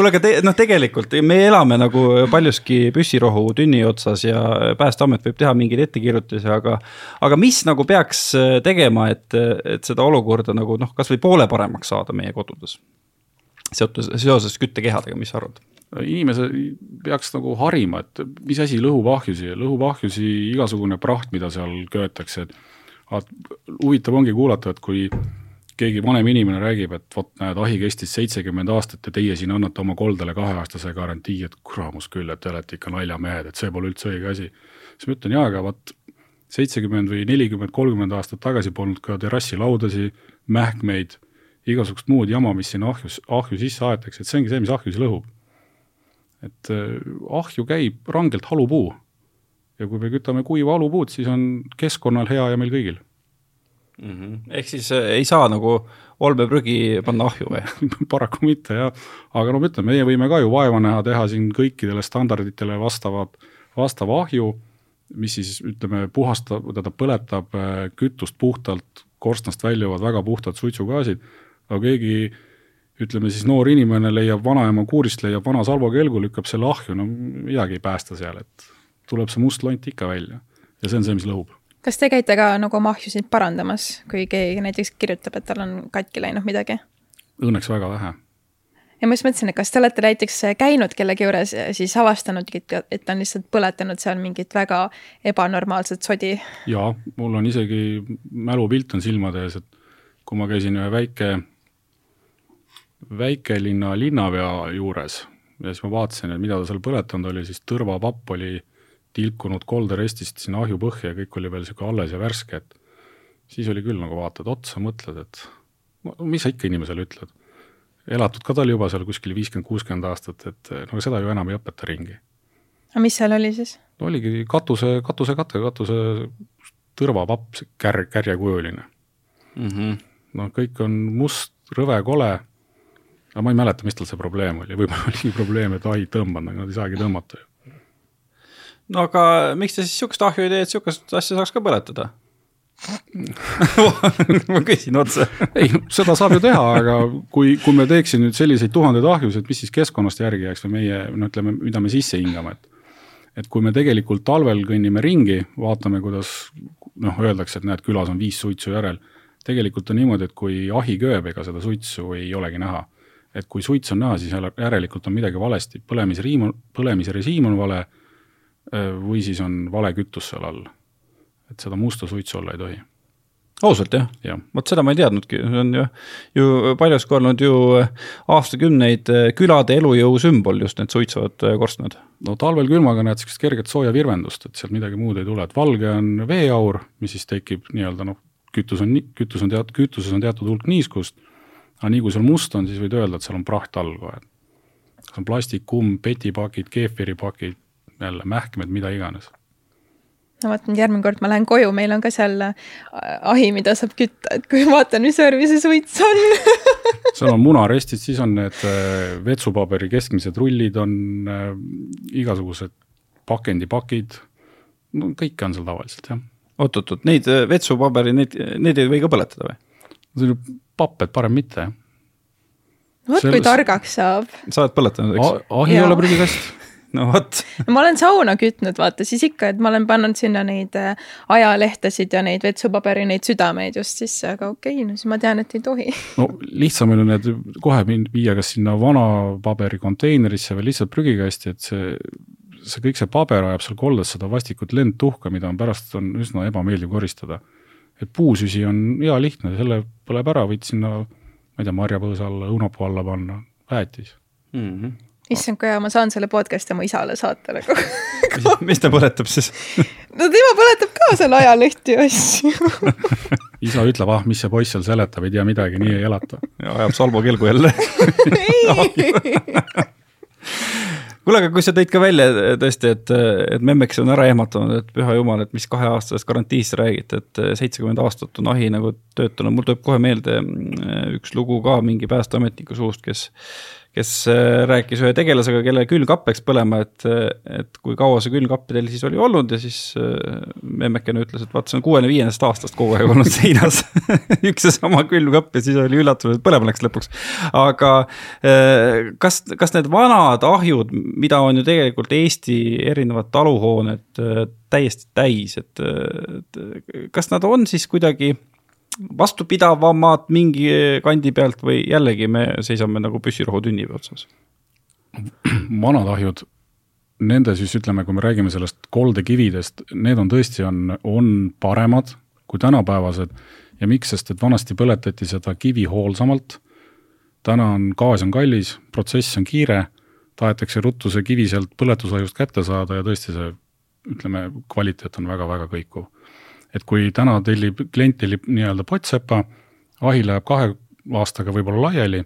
kuule, aga te, noh, tegelikult me elame nagu paljuski püssirohu tünni otsas ja Päästeamet võib teha mingeid ettekirjutusi, aga. aga mis nagu peaks tegema, et, et seda olukorda nagu noh, kasvõi poole paremaks saada meie kodudes? seotud, seoses küttekehadega, mis sa arvad? inimese peaks nagu harima, et mis asi lõhub ahjusi, lõhub ahjusi igasugune praht, mida seal köetakse, et huvitav ongi kuulata, et kui keegi vanem inimene räägib, et vot näed, ahi kestis seitsekümmend aastat ja teie siin annate oma koldele kaheaastase garantii, et kuramus küll, et te olete ikka naljamehed, et see pole üldse õige asi. siis ma ütlen, jaa, aga vot seitsekümmend või nelikümmend, kolmkümmend aastat tagasi polnud ka terrassilaudasid, mähkmeid, igasugust muud jama, mis sinna ahjus, ahju sisse aetakse, et see ongi see, mis ahjus lõhub. et äh, ahju käib rangelt halupuu. ja kui me kütame kuiva halupuud, siis on keskkonnal hea ja meil kõigil mm. -hmm. ehk siis äh, ei saa nagu olmeprügi panna ahju või paraku mitte jah, aga no ma ütlen, meie võime ka ju vaeva näha, teha siin kõikidele standarditele vastavat, vastava ahju, mis siis ütleme, puhastab, tähendab, põletab äh, kütust puhtalt, korstnast väljuvad väga puhtad suitsugaasid, aga keegi ütleme siis noor inimene leiab vanaema kuurist, leiab vana salvokelgu, lükkab selle ahju, no midagi ei päästa seal, et tuleb see must lont ikka välja ja see on see, mis lõhub kas te käite ka nagu oma ahjusid parandamas, kui keegi näiteks kirjutab, et tal on katki läinud midagi? Õnneks väga vähe. ja ma just mõtlesin, et kas te olete näiteks käinud kellegi juures ja siis avastanudki, et ta on lihtsalt põletanud seal mingit väga ebanormaalset sodi? jaa, mul on isegi mälupilt on silmade ees, et kui ma käisin ühe väike, väikelinna linnapea juures ja siis ma vaatasin, et mida ta seal põletanud oli, siis tõrvapapp oli tilkunud kolderestist sinna ahju põhja ja kõik oli veel niisugune alles ja värske, et siis oli küll nagu vaatad otsa, mõtled, et no mis sa ikka inimesele ütled. elatud ka ta oli juba seal kuskil viiskümmend, kuuskümmend aastat, et no seda ju enam ei õpeta ringi. aga mis seal oli siis? no oligi katuse, katusekate, katuse tõrvapapp, kär-, kärjekujuline mm. -hmm. no kõik on must, rõve, kole, aga ma ei mäleta, mis tal see probleem oli, võib-olla oligi probleem, et ai tõmbanud, aga nad ei saagi tõmmata ju no aga miks te siis sihukest ahju ei tee, et sihukest asja saaks ka põletada? Ma küsin otse. Ei, seda saab ju teha, aga kui, kui me teeksin nüüd selliseid tuhandeid ahjusid, mis siis keskkonnast järgi jääks või meie, no ütleme, mida me sisse hingame, et et kui me tegelikult talvel kõnnime ringi, vaatame, kuidas noh, öeldakse, et näed, külas on viis suitsu järel, tegelikult on niimoodi, et kui ahi kööb, ega seda suitsu ei olegi näha. et kui suits on näha, siis järelikult on midagi valesti, põlemisriim on, põlemise režiim on vale või siis on vale kütus seal all. et seda musta suitsu olla ei tohi. ausalt jah ja.? vot seda ma ei teadnudki, see on ju, ju paljuski olnud ju aastakümneid äh, külade elujõu sümbol, just need suitsuvad äh, korstnad. no talvel külmaga näed niisugust kerget sooja virvendust, et sealt midagi muud ei tule, et valge on veeaur, mis siis tekib nii-öelda noh, kütus on, kütus on teatud, kütuses on teatud hulk niiskust, aga nii kui seal must on, siis võid öelda, et seal on praht all kohe. kas on plastik, kumm, petipakid, keefiripakid, jälle mähkmed, mida iganes no vot, nüüd järgmine kord ma lähen koju, meil on ka seal äh, ahi, mida saab kütta, et kui vaatan, mis värvi see suits on seal on munarestid, siis on need äh, vetsupaberi keskmised rullid, on äh, igasugused pakendipakid, no kõike on seal tavaliselt, jah. oot-oot-oot, neid vetsupaberi, neid, neid ei või ka põletada või? see on papp, et parem mitte, jah. vot kui targaks saab. sa oled põletanud, eks? ahi ei ole prügikast no vot. ma olen sauna kütnud, vaata siis ikka, et ma olen pannud sinna neid äh, ajalehtesid ja neid vetsupaberi neid südameid just sisse, aga okei okay,, no siis ma tean, et ei tohi. no lihtsam on ju need kohe viia kas sinna vana paberi konteinerisse või lihtsalt prügikasti, et see, see kõik see paber ajab seal koldes seda vastikut lendtuhka, mida on pärast on üsna ebameeldiv koristada. et puusüsi on hea lihtne, selle põleb ära, võid sinna, ma ei tea, marjapõõsa alla, õunapuu alla panna, väetis mm. -hmm issand, kui hea, ma saan selle podcast'i oma isale saata nagu. Mis ta põletab siis? No tema põletab ka seal ajalehti ja asju. Isa ütleb, ah, mis see poiss seal seletab, ei tea midagi, nii ei elata. ja ajab Salmo kelgu jälle. Kuule, aga kui sa tõid ka välja tõesti, et, et Memmeks on ära ehmatanud, et püha jumal, et mis kaheaastasest garantiist räägite, et seitsekümmend aastat on ahi nagu töötanud, mul tuleb kohe meelde mm, üks lugu ka mingi päästeametniku suust, kes kes äh, rääkis ühe tegelasega, kelle külmkapp läks põlema, et, et kui kaua see külmkapp teil siis oli olnud ja siis äh, memmekene ütles, et vaata, see on kuuekümne viiendast aastast kogu aeg olnud seinas üks ja sama külmkapp ja siis oli üllatunud, et põlema läks lõpuks. aga äh, kas, kas need vanad ahjud, mida on ju tegelikult Eesti erinevad taluhooned täiesti täis, et kas nad on siis kuidagi vastupidavamad mingi kandi pealt või jällegi me seisame nagu püssirohu tünni otsas? vanad ahjud, nende siis ütleme, kui me räägime sellest koldekividest, need on tõesti, on, on paremad kui tänapäevased. Ja miks, sest et vanasti põletati seda kivi hoolsamalt, täna on, gaas on kallis, protsess on kiire, tahetakse ruttu see kivi sealt põletusahjust kätte saada ja tõesti see ütleme, kvaliteet on väga-väga kõikuv et kui täna tellib, klient tellib nii-öelda pottsepa, ahi läheb kahe aastaga võib-olla laiali,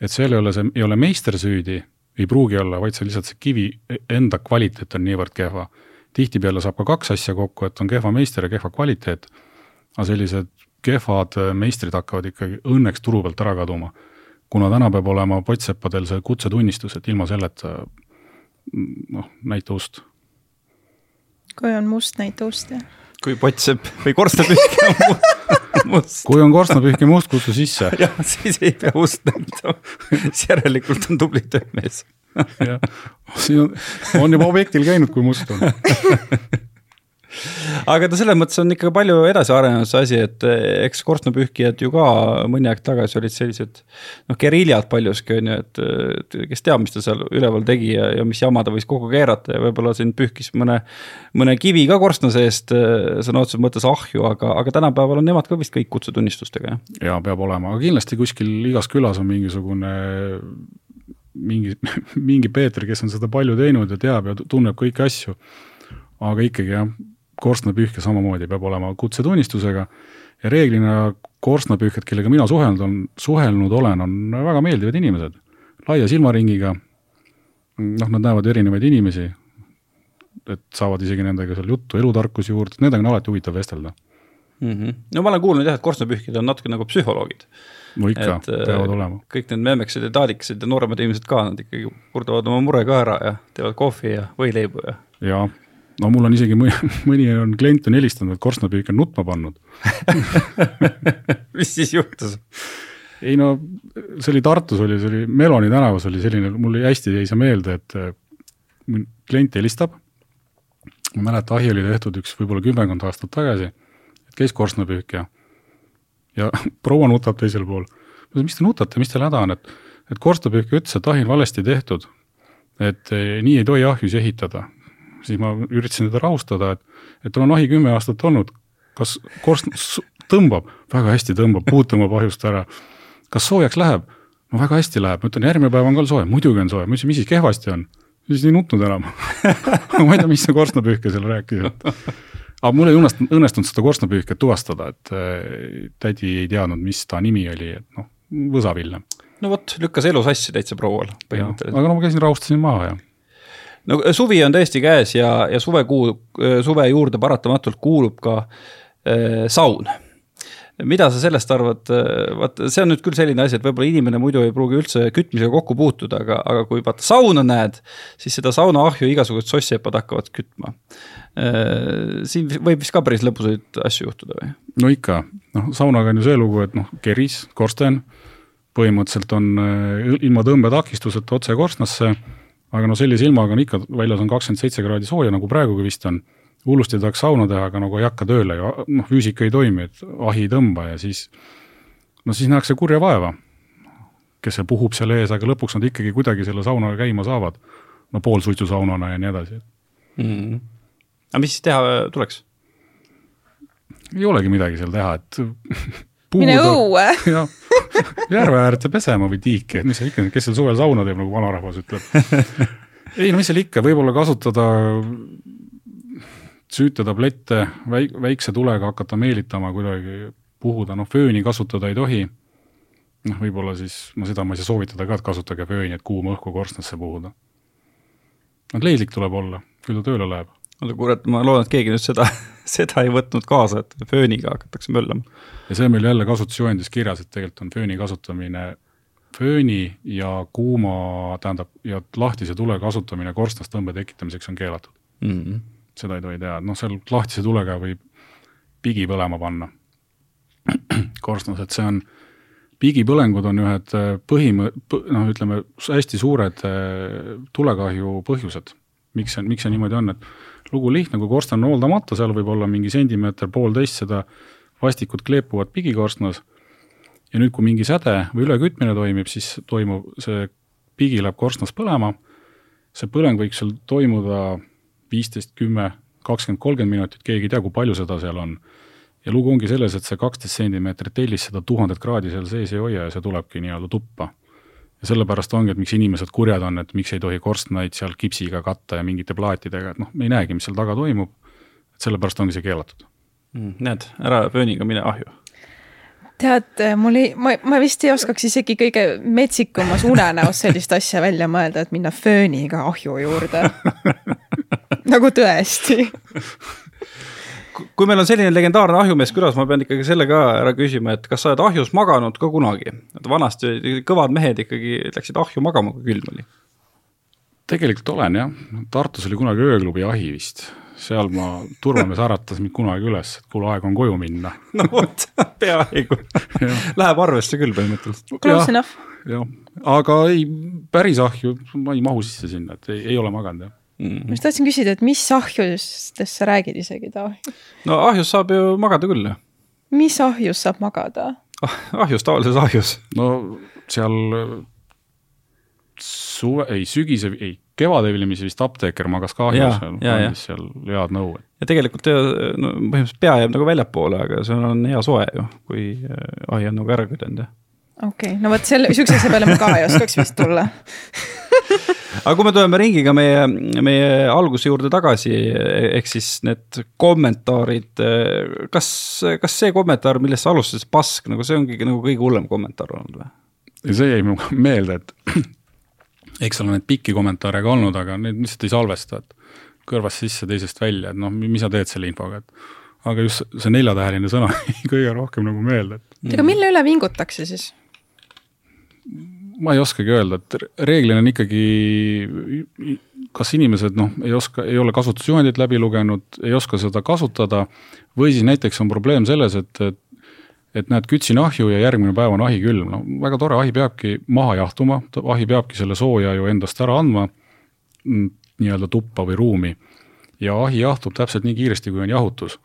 et seal ei ole see, ei ole meister süüdi, ei pruugi olla, vaid see lihtsalt see kivi enda kvaliteet on niivõrd kehva. tihtipeale saab ka kaks asja kokku, et on kehva meister ja kehva kvaliteet, aga sellised kehvad meistrid hakkavad ikkagi õnneks turu pealt ära kaduma. kuna täna peab olema pottseppadel see kutsetunnistus, et ilma selleta noh, näita ust. kui on must, näita ust, jah kui pottsepp või korstnapühkija on must. kui on korstnapühkija must, kutsu sisse. jah, siis ei pea ust näitama. siis järelikult on tubli töömees. jah, on juba objektil käinud, kui must on aga ta selles mõttes on ikka palju edasi arenenud see asi, et eh, eks korstnapühkijad ju ka mõni aeg tagasi olid sellised noh, geriljad paljuski on ju, et kes teab, mis ta seal üleval tegi ja, ja mis jama ta võis kokku keerata ja võib-olla siin pühkis mõne, mõne kivi ka korstna seest eh, sõna otseses mõttes ahju, aga, aga tänapäeval on nemad ka vist kõik kutsetunnistustega, jah? jaa, peab olema, aga kindlasti kuskil igas külas on mingisugune mingi, mingi Peeter, kes on seda palju teinud ja teab ja tunneb kõiki asju. aga ikkagi jah, korstnapühkja samamoodi peab olema kutsetunnistusega ja reeglina korstnapühkjad, kellega mina suhelnud on, suhelnud olen, on väga meeldivad inimesed, laia silmaringiga, noh, nad näevad erinevaid inimesi, et saavad isegi nendega seal juttu, elutarkusi juurde, nendega on alati huvitav vestelda mm. -hmm. no ma olen kuulnud jah, et korstnapühkjad on natuke nagu psühholoogid. no ikka, peavad äh, olema. kõik need memmekesed ja taadikesed ja nooremad inimesed ka, nad ikkagi kurdavad oma mure ka ära ja teevad kohvi ja võileibu ja. jaa no mul on isegi mõni, mõni on klient on helistanud, et korstnapüük on nutma pannud mis siis juhtus? ei no see oli Tartus oli, see oli Meloni tänavas oli selline, mul hästi jäi see meelde, et äh, klient helistab. ma mäletan, ahi oli tehtud üks võib-olla kümmekond aastat tagasi, et käis korstnapüükja. ja proua nutab teisel pool. ma ütlesin, mis te nutate, mis teil häda on, et, et korstnapüükja ütles, et ahi on valesti tehtud. et eh, nii ei tohi ahjusi ehitada, siis ma üritasin teda rahustada, et, et tal on ahi kümme aastat olnud, kas korstn tõmbab, väga hästi tõmbab, puud tõmbab ahjust ära. kas soojaks läheb? no väga hästi läheb, ma ütlen, järgmine päev on ka soe, muidugi on soe, ma ütlesin, mis siis kehvasti on? siis ei nutnud enam ma ei tea, mis see korstnapühkja seal rääkis, et aga mul ei õnnestunud, õnnestunud seda korstnapühkjat tuvastada, et äh, tädi ei teadnud, mis ta nimi oli, et noh, võsaville. no vot, lükkas elu sassi täitsa proual põhimõtteliselt. aga no ma käisin, rahustasin maha ja no suvi on tõesti käes ja, ja suvekuu, suve juurde paratamatult kuulub ka äh, saun mida sa sellest arvad, vaat see on nüüd küll selline asi, et võib-olla inimene muidu ei pruugi üldse kütmisega kokku puutuda, aga, aga kui vaata sauna näed, siis seda saunaahju igasugused sossepad hakkavad kütma. siin võib vist ka päris lõbusaid asju juhtuda või? no ikka, noh saunaga on ju see lugu, et noh, keris, korsten, põhimõtteliselt on ilma tõmbetakistuseta otse korstnasse aga no sellise ilmaga on ikka, väljas on kakskümmend seitse kraadi sooja, nagu praegugi vist on. hullusti tahaks sauna teha, aga nagu ei hakka tööle ju, noh, füüsika ei toimi, et ahi ei tõmba ja siis, no siis nähakse kurja vaeva. kes see puhub seal ees, aga lõpuks nad ikkagi kuidagi selle saunaga käima saavad. no poolsuitsusaunana ja nii edasi mm. -hmm. aga mis siis teha tuleks? ei olegi midagi seal teha, et mine õue. järve äärde pesema või tiiki, et mis seal ikka, kes seal suvel sauna teeb, nagu vanarahvas ütleb. ei no mis seal ikka, võib-olla kasutada süütetablette, väik-, väikse tulega hakata meelitama kuidagi, puhuda, noh fööni kasutada ei tohi. noh, võib-olla siis, no seda ma ei saa soovitada ka, et kasutage fööni, et kuuma õhku korstnasse puhuda. noh, leidlik tuleb olla, küll ta tööle läheb. oota kurat, ma loodan, et keegi nüüd seda, seda ei võtnud kaasa, et fööniga hakatakse möllama. ja see on meil jälle kasutusjuhendis kirjas, et tegelikult on fööni kasutamine fööni ja kuuma, tähendab, ja lahtise tule kasutamine korstnastõmbe tekitamiseks on keelatud mm. -hmm seda ei tohi teha, noh seal lahtise tulega võib pigi põlema panna korstnas, et see on, pigipõlengud on ühed äh, põhim-, noh, ütleme hästi suured äh, tulekahju põhjused. miks see, miks see niimoodi on, et lugu lihtne, kui korsten on hooldamata, seal võib olla mingi sentimeeter, poolteist seda vastikut kleepuvad pigikorstnas ja nüüd, kui mingi säde või ülekütmine toimib, siis toimub, see pigi läheb korstnas põlema, see põleng võiks seal toimuda viisteist, kümme, kakskümmend, kolmkümmend minutit, keegi ei tea, kui palju seda seal on. ja lugu ongi selles, et see kaksteist sentimeetrit tellis seda tuhandet kraadi seal sees ei hoia ja see tulebki nii-öelda tuppa. Ja sellepärast ongi, et miks inimesed kurjad on, et miks ei tohi korstnaid seal kipsiga katta ja mingite plaatidega, et noh, me ei näegi, mis seal taga toimub, et sellepärast ongi see keelatud. Mm,. näed, ära pööniga mine ahju. Tead, mul ei, ma, ma vist ei oskaks isegi kõige metsikumas unenäos sellist asja välja mõelda, et minna fööniga ahju juurde. Nagu tõesti kui meil on selline legendaarne ahjumees külas, ma pean ikkagi selle ka ära küsima, et kas sa oled ahjus maganud ka kunagi? et vanasti kõvad mehed ikkagi läksid ahju magama, kui külm oli. tegelikult olen jah, Tartus oli kunagi ööklubi ahi vist, seal ma, turvamees äratas mind kunagi üles, et kuule, aeg on koju minna. no vot, peaaegu Läheb arvesse küll põhimõtteliselt. Close enough. jah, aga ei, päris ahju, ma ei mahu sisse sinna, et ei, ei ole maganud jah mm.. ma just tahtsin küsida, et mis ahjustest sa räägid isegi, Taavi? no ahjus saab ju magada küll, jah. mis ahjus saab magada ah,? ahjus, tavalises ahjus. no seal suve, ei sügise, ei kevadevilimise vist apteeker magas ka ahjus seal, andis seal head nõu. ja tegelikult no põhimõtteliselt pea jääb nagu väljapoole, aga see on hea soe ju, kui äh, ahi on nagu ära küdenud, jah okei okay., no vot selle, sihukese asja peale ma ka ei oskaks vist tulla aga kui me tuleme ringiga meie, meie alguse juurde tagasi, ehk siis need kommentaarid, kas, kas see kommentaar, millest sa alustasid, pask, nagu see ongi nagu kõige hullem kommentaar olnud või? see jäi mulle meelde, et eks seal on neid pikki kommentaare ka olnud, aga neid lihtsalt ei salvesta, et kõrvast sisse, teisest välja, et noh, mis sa teed selle infoga, et aga just see neljatäheline sõna jäi kõige rohkem nagu meelde, aga mille üle vingutakse siis? Ma ei oskagi öelda, et reeglina on ikkagi, kas inimesed noh, ei oska, ei ole kasutusjuhendit läbi lugenud, ei oska seda kasutada või siis näiteks on probleem selles, et, et et näed, kütsin ahju ja järgmine päev on ahi külm, no väga tore, ahi peabki maha jahtuma, ahi peabki selle sooja ju endast ära andma mm, nii-öelda tuppa või ruumi. ja ahi jahtub täpselt nii kiiresti, kui on jahutus.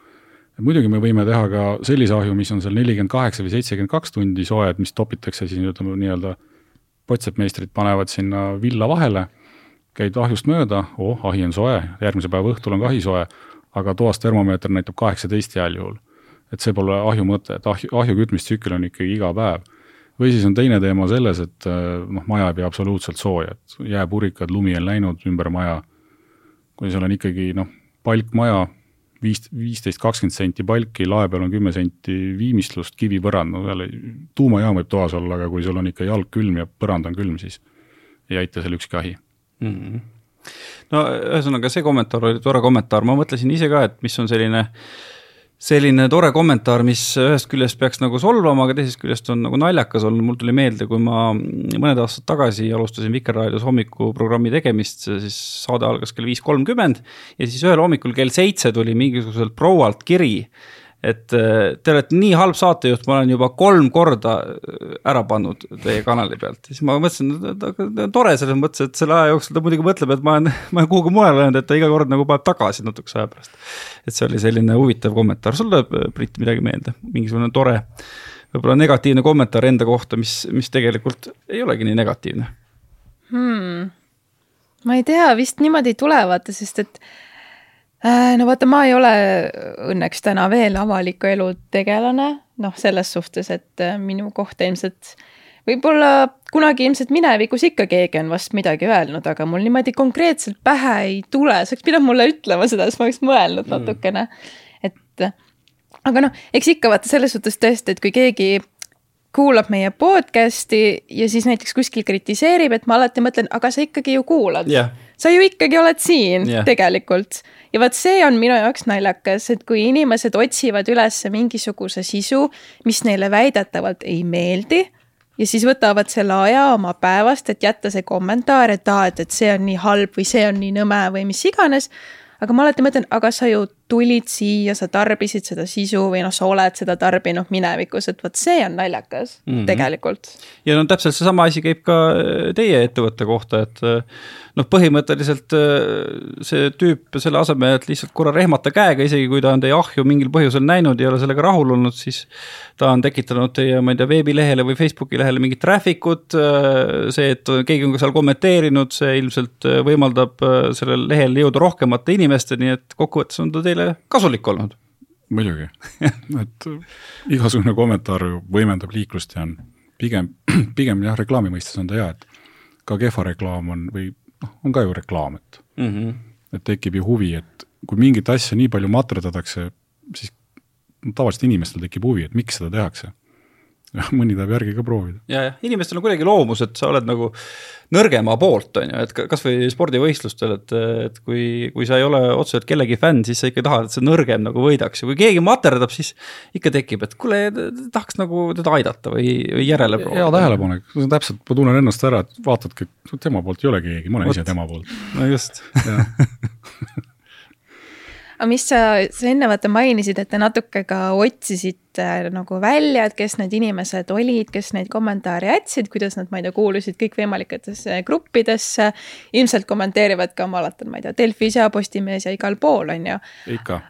muidugi me võime teha ka sellise ahju, mis on seal nelikümmend kaheksa või seitsekümmend kaks tundi soe, et mis topitakse siis ütleme nii-öelda potseppmeistrid panevad sinna villa vahele, käid ahjust mööda, oh, ahi on soe, järgmise päeva õhtul on ka ahi soe, aga toas termomeeter näitab kaheksateist heal juhul. et see pole ahju mõte, et ahju, ahju kütmistsükkel on ikkagi iga päev. või siis on teine teema selles, et noh, maja ei pea absoluutselt sooja, et jääpurikad, lumi on läinud ümber maja, kui seal on ikkagi noh, palkmaja, viis, viisteist, kakskümmend senti palki, lae peal on kümme senti viimistlust, kivipõrand, no seal tuumajaam võib toas olla, aga kui sul on ikka jalg külm ja põrand on külm, siis ei aita seal ükski ahi mm. -hmm. no ühesõnaga, see kommentaar oli tore kommentaar, ma mõtlesin ise ka, et mis on selline äh, selline tore kommentaar, mis ühest küljest peaks nagu solvama, aga teisest küljest on nagu naljakas olnud, mul tuli meelde, kui ma mõned aastad tagasi alustasin Vikerraadios hommikuprogrammi tegemist, siis saade algas kell viis kolmkümmend ja siis ühel hommikul kell seitse tuli mingisuguselt proualt kiri et äh, te olete nii halb saatejuht, ma olen juba kolm korda äh, ära pannud teie kanali pealt, siis ma mõtlesin, et tore selles mõttes, et selle aja jooksul ta muidugi mõtleb, et ma olen, ma olen kuhugi mujale läinud, et ta iga kord nagu paneb tagasi natukese aja pärast. et see oli selline huvitav kommentaar, sul tuleb, Brit, midagi meelde, mingisugune tore, võib-olla negatiivne kommentaar enda kohta, mis, mis tegelikult ei olegi nii negatiivne hmm.? ma ei tea, vist niimoodi ei tule, vaata, sest et Äh, no vaata, ma ei ole õnneks täna veel avaliku elu tegelane, noh, selles suhtes, et äh, minu kohta ilmselt võib-olla kunagi ilmselt minevikus ikka keegi on vast midagi öelnud, aga mul niimoodi konkreetselt pähe ei tule, sa oleks pidanud mulle ütlema seda, siis ma oleks mõelnud mm. natukene. et aga noh, eks ikka vaata selles suhtes tõesti, et kui keegi kuulab meie podcast'i ja siis näiteks kuskil kritiseerib, et ma alati mõtlen, aga sa ikkagi ju kuulad yeah sa ju ikkagi oled siin yeah. tegelikult. ja vot see on minu jaoks naljakas, et kui inimesed otsivad üles mingisuguse sisu, mis neile väidetavalt ei meeldi ja siis võtavad selle aja oma päevast, et jätta see kommentaar, et aa, et, et see on nii halb või see on nii nõme või mis iganes. aga ma alati mõtlen, aga sa ju tulid siia, sa tarbisid seda sisu või noh, sa oled seda tarbinud minevikus, et vot see on naljakas mm -hmm. tegelikult. ja no täpselt seesama asi käib ka teie ettevõtte kohta, et noh, põhimõtteliselt äh, see tüüp selle asemel, et lihtsalt korra rehmata käega, isegi kui ta on teie ahju mingil põhjusel näinud, ei ole sellega rahul olnud, siis ta on tekitanud teie, ma ei tea, veebilehele või Facebooki lehele mingit traffic ut. Äh, see, et keegi on ka seal kommenteerinud, see ilmselt äh, võimaldab sellel lehel jõuda rohkemate inimesteni, et kokkuvõttes on ta teile kasulik olnud. Muidugi. Et igasugune kommentaar võimendab liiklust ja on pigem, pigem jah, reklaami mõistes on ta hea, et ka kehva reklaam on või noh, on ka ju reklaam, et mm, -hmm. et tekib ju huvi, et kui mingit asja nii palju materdatakse, siis tavaliselt inimestel tekib huvi, et miks seda tehakse mõni tahab järgi ka proovida. ja, jah, inimestel on kuidagi loomus, et sa oled nagu nõrgema poolt, on ju, et kasvõi spordivõistlustel, et, et kui, kui sa ei ole otseselt kellegi fänn, siis sa ikka tahad, et see nõrgem nagu võidaks ja kui keegi materdab, siis ikka tekib, et kuule, tahaks nagu teda aidata või, või järele proovida. hea tähelepanek, täpselt, ma tunnen ennast ära, et vaatadki, et tema poolt ei ole keegi, ma olen Võt. ise tema poolt. no just aga mis sa, sa enne vaata mainisid, et te natuke ka otsisite nagu välja, et kes need inimesed olid, kes neid kommentaare jätsid, kuidas nad, ma ei tea, kuulusid kõikvõimalikesse gruppidesse. ilmselt kommenteerivad ka, ma oletan, ma ei tea, Delfis ja Postimehes ja igal pool, on ju.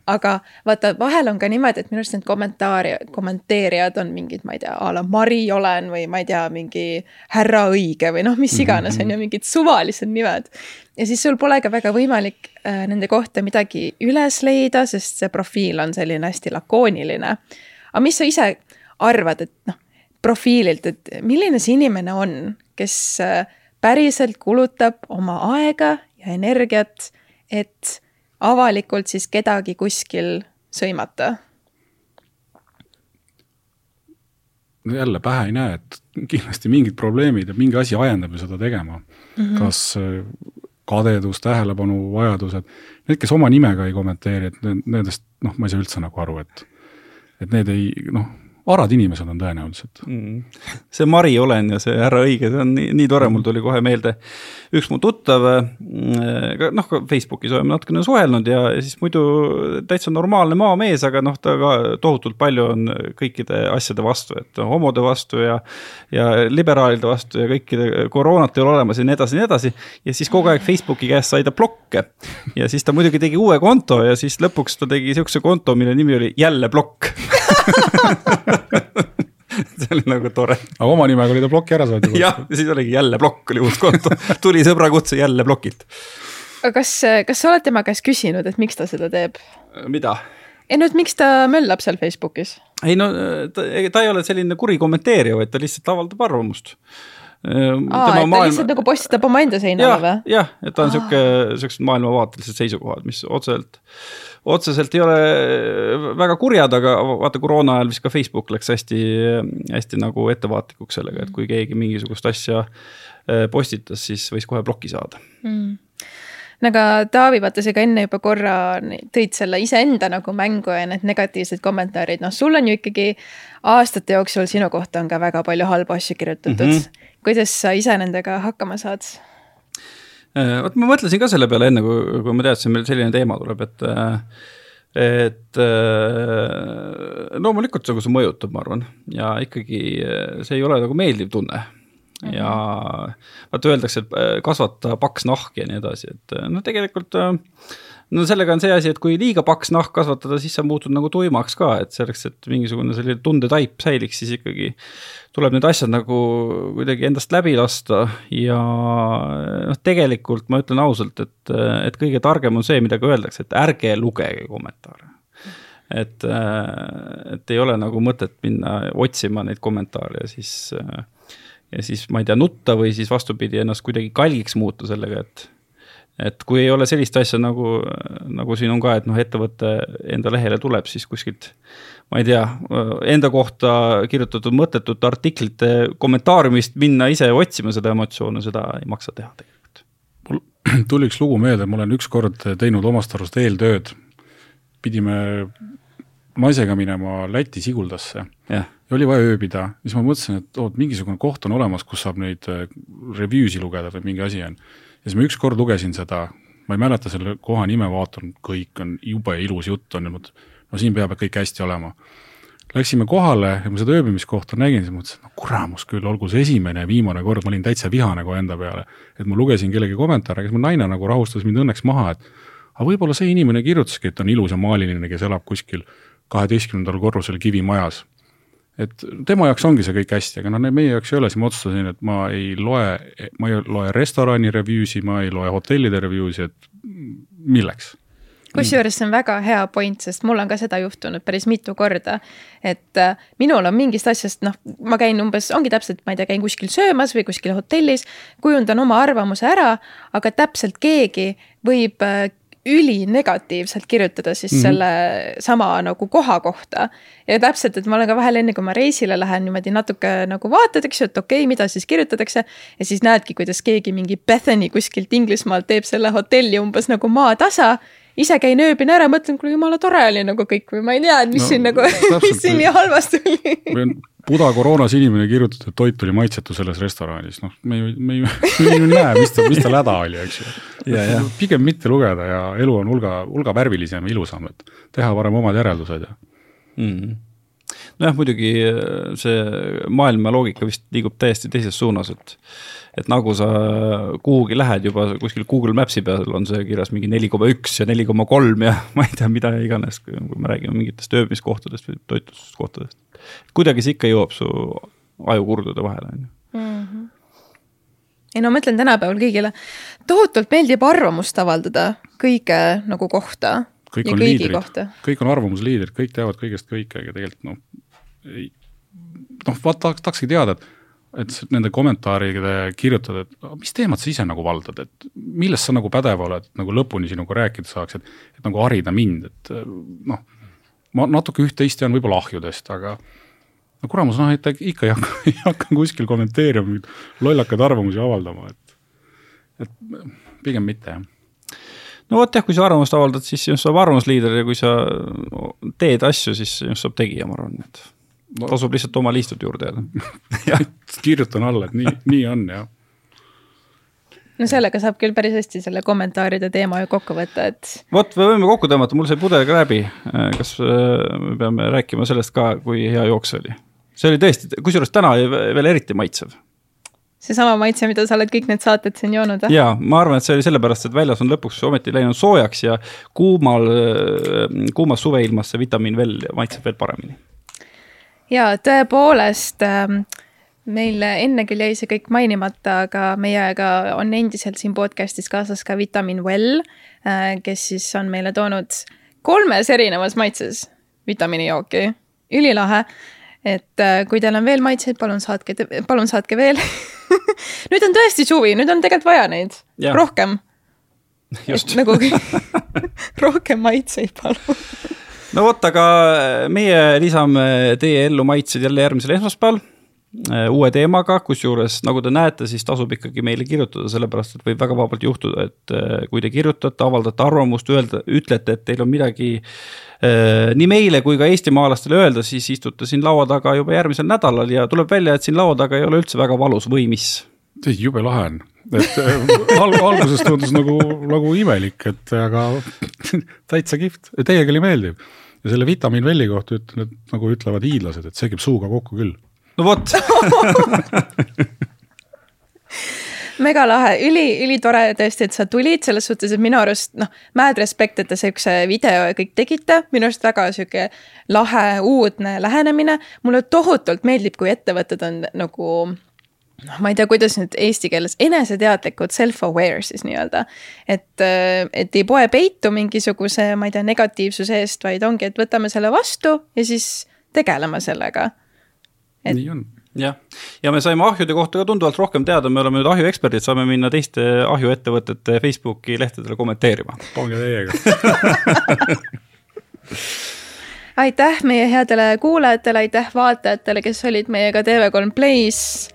aga vaata, vahel on ka niimoodi, et minu arust need kommentaari, kommenteerijad on mingid, ma ei tea, a la Mari olen või ma ei tea, mingi härra õige või noh, mis iganes mm -hmm. on ju, mingid suvalised nimed ja siis sul pole ka väga võimalik äh, nende kohta midagi üles leida, sest see profiil on selline hästi lakooniline. Aga mis sa ise arvad, et noh, profiililt, et milline see inimene on, kes äh, päriselt kulutab oma aega ja energiat, et avalikult siis kedagi kuskil sõimata? no jälle pähe ei näe, et kindlasti mingid probleemid ja mingi asi ajendab ju seda tegema mm. -hmm. kas äh, kadedus, tähelepanu vajadused, need, kes oma nimega ei kommenteeri, et nendest noh, ma ei saa üldse nagu aru, et et need ei noh, arad inimesed on tõenäoliselt mm.. see Mari olen ja see härra õige, see on nii, nii tore, mul tuli kohe meelde. üks mu tuttav, mm, noh ka Facebookis oleme natukene suhelnud ja, ja siis muidu täitsa normaalne maamees, aga noh, ta ka tohutult palju on kõikide asjade vastu, et homode vastu ja. ja liberaalide vastu ja kõikide koroonat ei ole olemas ja nii edasi ja nii edasi. ja siis kogu aeg Facebooki käest sai ta blokke ja siis ta muidugi tegi uue konto ja siis lõpuks ta tegi sihukese konto, mille nimi oli jälle plokk see oli nagu tore. aga oma nimega oli ta ploki ära saanud juba. jah, ja siis oligi jälle plokk oli uus konto, tuli sõbrakutse jälle plokilt. aga kas, kas sa oled tema käest küsinud, et miks ta seda teeb? mida? ei no, et miks ta möllab seal Facebookis? ei no ta, ta ei ole selline kuri kommenteerija, vaid ta lihtsalt avaldab arvamust aa, et ta maailma... lihtsalt nagu postitab omaenda seinale või? jah, et ta on sihuke, siuksed maailmavaatelised seisukohad, mis otseselt, otseselt ei ole väga kurjad, aga vaata koroona ajal vist ka Facebook läks hästi, hästi nagu ettevaatlikuks sellega, et kui keegi mingisugust asja eh, postitas, siis võis kohe ploki saada. Mm. No aga Taavi, vaata sa ka enne juba korra tõid selle iseenda nagu mängu ja need negatiivsed kommentaarid, noh, sul on ju ikkagi aastate jooksul sinu kohta on ka väga palju halbu asju kirjutatud. Mm. -hmm kuidas sa ise nendega hakkama saad? Äh, vot ma mõtlesin ka selle peale enne, kui, kui ma teadsin, meil selline teema tuleb, et äh, et äh, loomulikult nagu see mõjutab, ma arvan, ja ikkagi äh, see ei ole nagu meeldiv tunne Mm -hmm. ja vaata öeldakse, et äh, kasvata paks nahk ja nii edasi, et no tegelikult no sellega on see asi, et kui liiga paks nahk kasvatada, siis sa muutud nagu tuimaks ka, et selleks, et mingisugune selline tundetaip säiliks, siis ikkagi tuleb need asjad nagu kuidagi endast läbi lasta. Ja noh, tegelikult ma ütlen ausalt, et, et kõige targem on see, mida ka öeldakse, et ärge lugege kommentaare. Et, et ei ole nagu mõtet minna otsima neid kommentaare siis ja siis ma ei tea, nutta või siis vastupidi, ennast kuidagi kalgiks muuta sellega, et et kui ei ole sellist asja nagu, nagu siin on ka, et noh, ettevõte enda lehele tuleb, siis kuskilt ma ei tea, enda kohta kirjutatud mõttetute artiklite kommentaariumist minna ise otsima seda emotsiooni, seda ei maksa teha tegelikult. mul tuli üks lugu meelde, ma olen ükskord teinud omast arust eeltööd, pidime naisega minema Läti Siguldasse yeah ja oli vaja ööbida, siis ma mõtlesin, et oot, mingisugune koht on olemas, kus saab neid äh, review si lugeda või mingi asi on. Ja siis ma ükskord lugesin seda, ma ei mäleta selle koha nime, vaatan, kõik on jube ilus jutt on ja mõtlesin, no siin peab kõik hästi olema. Läksime kohale ja ma seda ööbimiskohta nägin, siis mõtlesin, no kuramus küll, olgu see esimene ja viimane kord, ma olin täitsa vihane kohe enda peale. et ma lugesin kellegi kommentaare, kes mu naine nagu rahustas mind õnneks maha, et aga võib-olla see inimene kirjutaski, et on ilus ja maaliline, kes elab kuskil kaheteistkümnendal korrusel kivimajas et tema jaoks ongi see kõik hästi, aga noh, meie jaoks ei ole, siis ma otsustasin, et ma ei loe, ma ei loe restorani review si, ma ei loe hotellide review si, et milleks kusjuures see on väga hea point, sest mul on ka seda juhtunud päris mitu korda. et äh, minul on mingist asjast, noh, ma käin umbes, ongi täpselt, ma ei tea, käin kuskil söömas või kuskil hotellis, kujundan oma arvamuse ära, aga täpselt keegi võib äh, ülinegatiivselt kirjutada siis mm -hmm. selle sama nagu koha kohta. ja täpselt, et ma olen ka vahel enne, kui ma reisile lähen, niimoodi natuke nagu vaatad, eks ju, et okei okay,, mida siis kirjutatakse. ja siis näedki, kuidas keegi mingi Bethany kuskilt Inglismaalt teeb selle hotelli umbes nagu maatasa ise käin ööbin ära, mõtlen, kuule jumala tore oli nagu kõik või ma ei tea, et mis no, siin nagu, mis siin nii halvasti oli. Buda koroonas inimene kirjutas, et toit oli maitsetu selles restoranis, noh, me ju, me ju, me ju näe, mis tal, mis tal häda oli, eks ju. pigem mitte lugeda ja elu on hulga, hulga värvilisem ja ilusam, et teha parem omad järeldused ja mm. -hmm nojah, muidugi äh, see maailma loogika vist liigub täiesti teises suunas, et et nagu sa kuhugi lähed juba kuskil Google Maps'i peal on see kirjas mingi neli koma üks ja neli koma kolm ja ma ei tea, mida iganes, kui me räägime mingitest ööbimiskohtadest või toitlustuskohtadest kuidagi see ikka jõuab su ajukurdude vahele, on ju mhm. ei no ma ütlen tänapäeval kõigile, tohutult meeldib arvamust avaldada kõige nagu kohta. kõik on liidrid, kõik on arvamusliidrid, kõik teavad kõigest kõike, aga tegelikult noh, noh, vaat tahaks, tahakski teada, et et nende kommentaaride kirjutada, et mis teemat sa ise nagu valdad, et millest sa nagu pädev oled, nagu lõpuni sinuga rääkida saaks, et, et nagu harida mind, et noh ma natuke üht-teist tean võib-olla ahjudest, aga no kuramus, noh, et ikka ei hakka, ei hakka kuskil kommenteerima, mingeid lollakaid arvamusi avaldama, et, et pigem mitte, jah. No vot jah, kui sa arvamust avaldad, siis sinust saab arvamusliider ja kui sa teed asju, siis sinust saab tegija, ma arvan, et no. tasub lihtsalt oma liistud juurde jääda kirjutan alla, et nii, nii on jah no sellega saab küll päris hästi selle kommentaaride teema ju kokku võtta, et. vot, me võime kokku tõmmata, mul sai pudel ka läbi. kas äh, me peame rääkima sellest ka, kui hea jooks oli? see oli tõesti, kusjuures täna veel eriti maitsev. seesama maitse, mida sa oled kõik need saated siin joonud või? jaa, ma arvan, et see oli sellepärast, et väljas on lõpuks ometi läinud soojaks ja kuumal, äh, kuumas suveilmas see vitamiin veel maitseb veel paremini. Jaa, tõepoolest äh, meil enne küll jäi see kõik mainimata, aga meiega on endiselt siin podcast'is kaasas ka Vitamin Well, äh, kes siis on meile toonud kolmes erinevas maitses vitamiinijooki, ülilahe. et äh, kui teil on veel maitseid, palun saatke, palun saatke veel nüüd on tõesti suvi, nüüd on tegelikult vaja neid ja. rohkem. nagu rohkem maitseid, palun no vot, aga meie lisame teie ellu maitsed jälle järgmisel esmaspäeval Äh, uue teemaga, kusjuures nagu te näete, siis tasub ikkagi meile kirjutada, sellepärast et võib väga vabalt juhtuda, et äh, kui te kirjutate, avaldate arvamust, öelda, ütlete, et teil on midagi äh, nii meile kui ka eestimaalastele öelda, siis istute siin laua taga juba järgmisel nädalal ja tuleb välja, et siin laua taga ei ole üldse väga valus või mis jube lahe on, et äh, alg-, alguses tundus nagu, nagu imelik, et aga täitsa kihvt, teiega oli meeldiv. ja selle vitamiin-velli kohta ütlen, et nagu ütlevad hiidlased, et see käib suuga kokku küll. no vot megalahe, üli, ülitore tõesti, et sa tulid, selles suhtes, et minu arust noh, mad respect, et te siukse video ja kõik tegite, minu arust väga sihuke lahe, uudne lähenemine. mulle tohutult meeldib, kui ettevõtted on nagu noh, ma ei tea, kuidas nüüd eesti keeles, eneseteadlikud, self-aware siis nii-öelda. et, et ei poe peitu mingisuguse, ma ei tea, negatiivsuse eest, vaid ongi, et võtame selle vastu ja siis tegeleme sellega. Et... nii on jah, ja me saime ahjude kohta ka tunduvalt rohkem teada, me oleme nüüd ahjueksperdid, saame minna teiste ahjuettevõtete Facebooki lehtedele kommenteerima. pange teiega aitäh meie headele kuulajatele, aitäh vaatajatele, kes olid meiega TV3 Plays.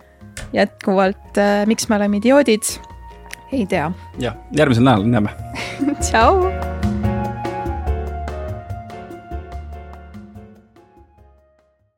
Jätkuvalt äh,, miks me oleme idioodid? ei tea. jah, järgmisel nädalal näeme tšau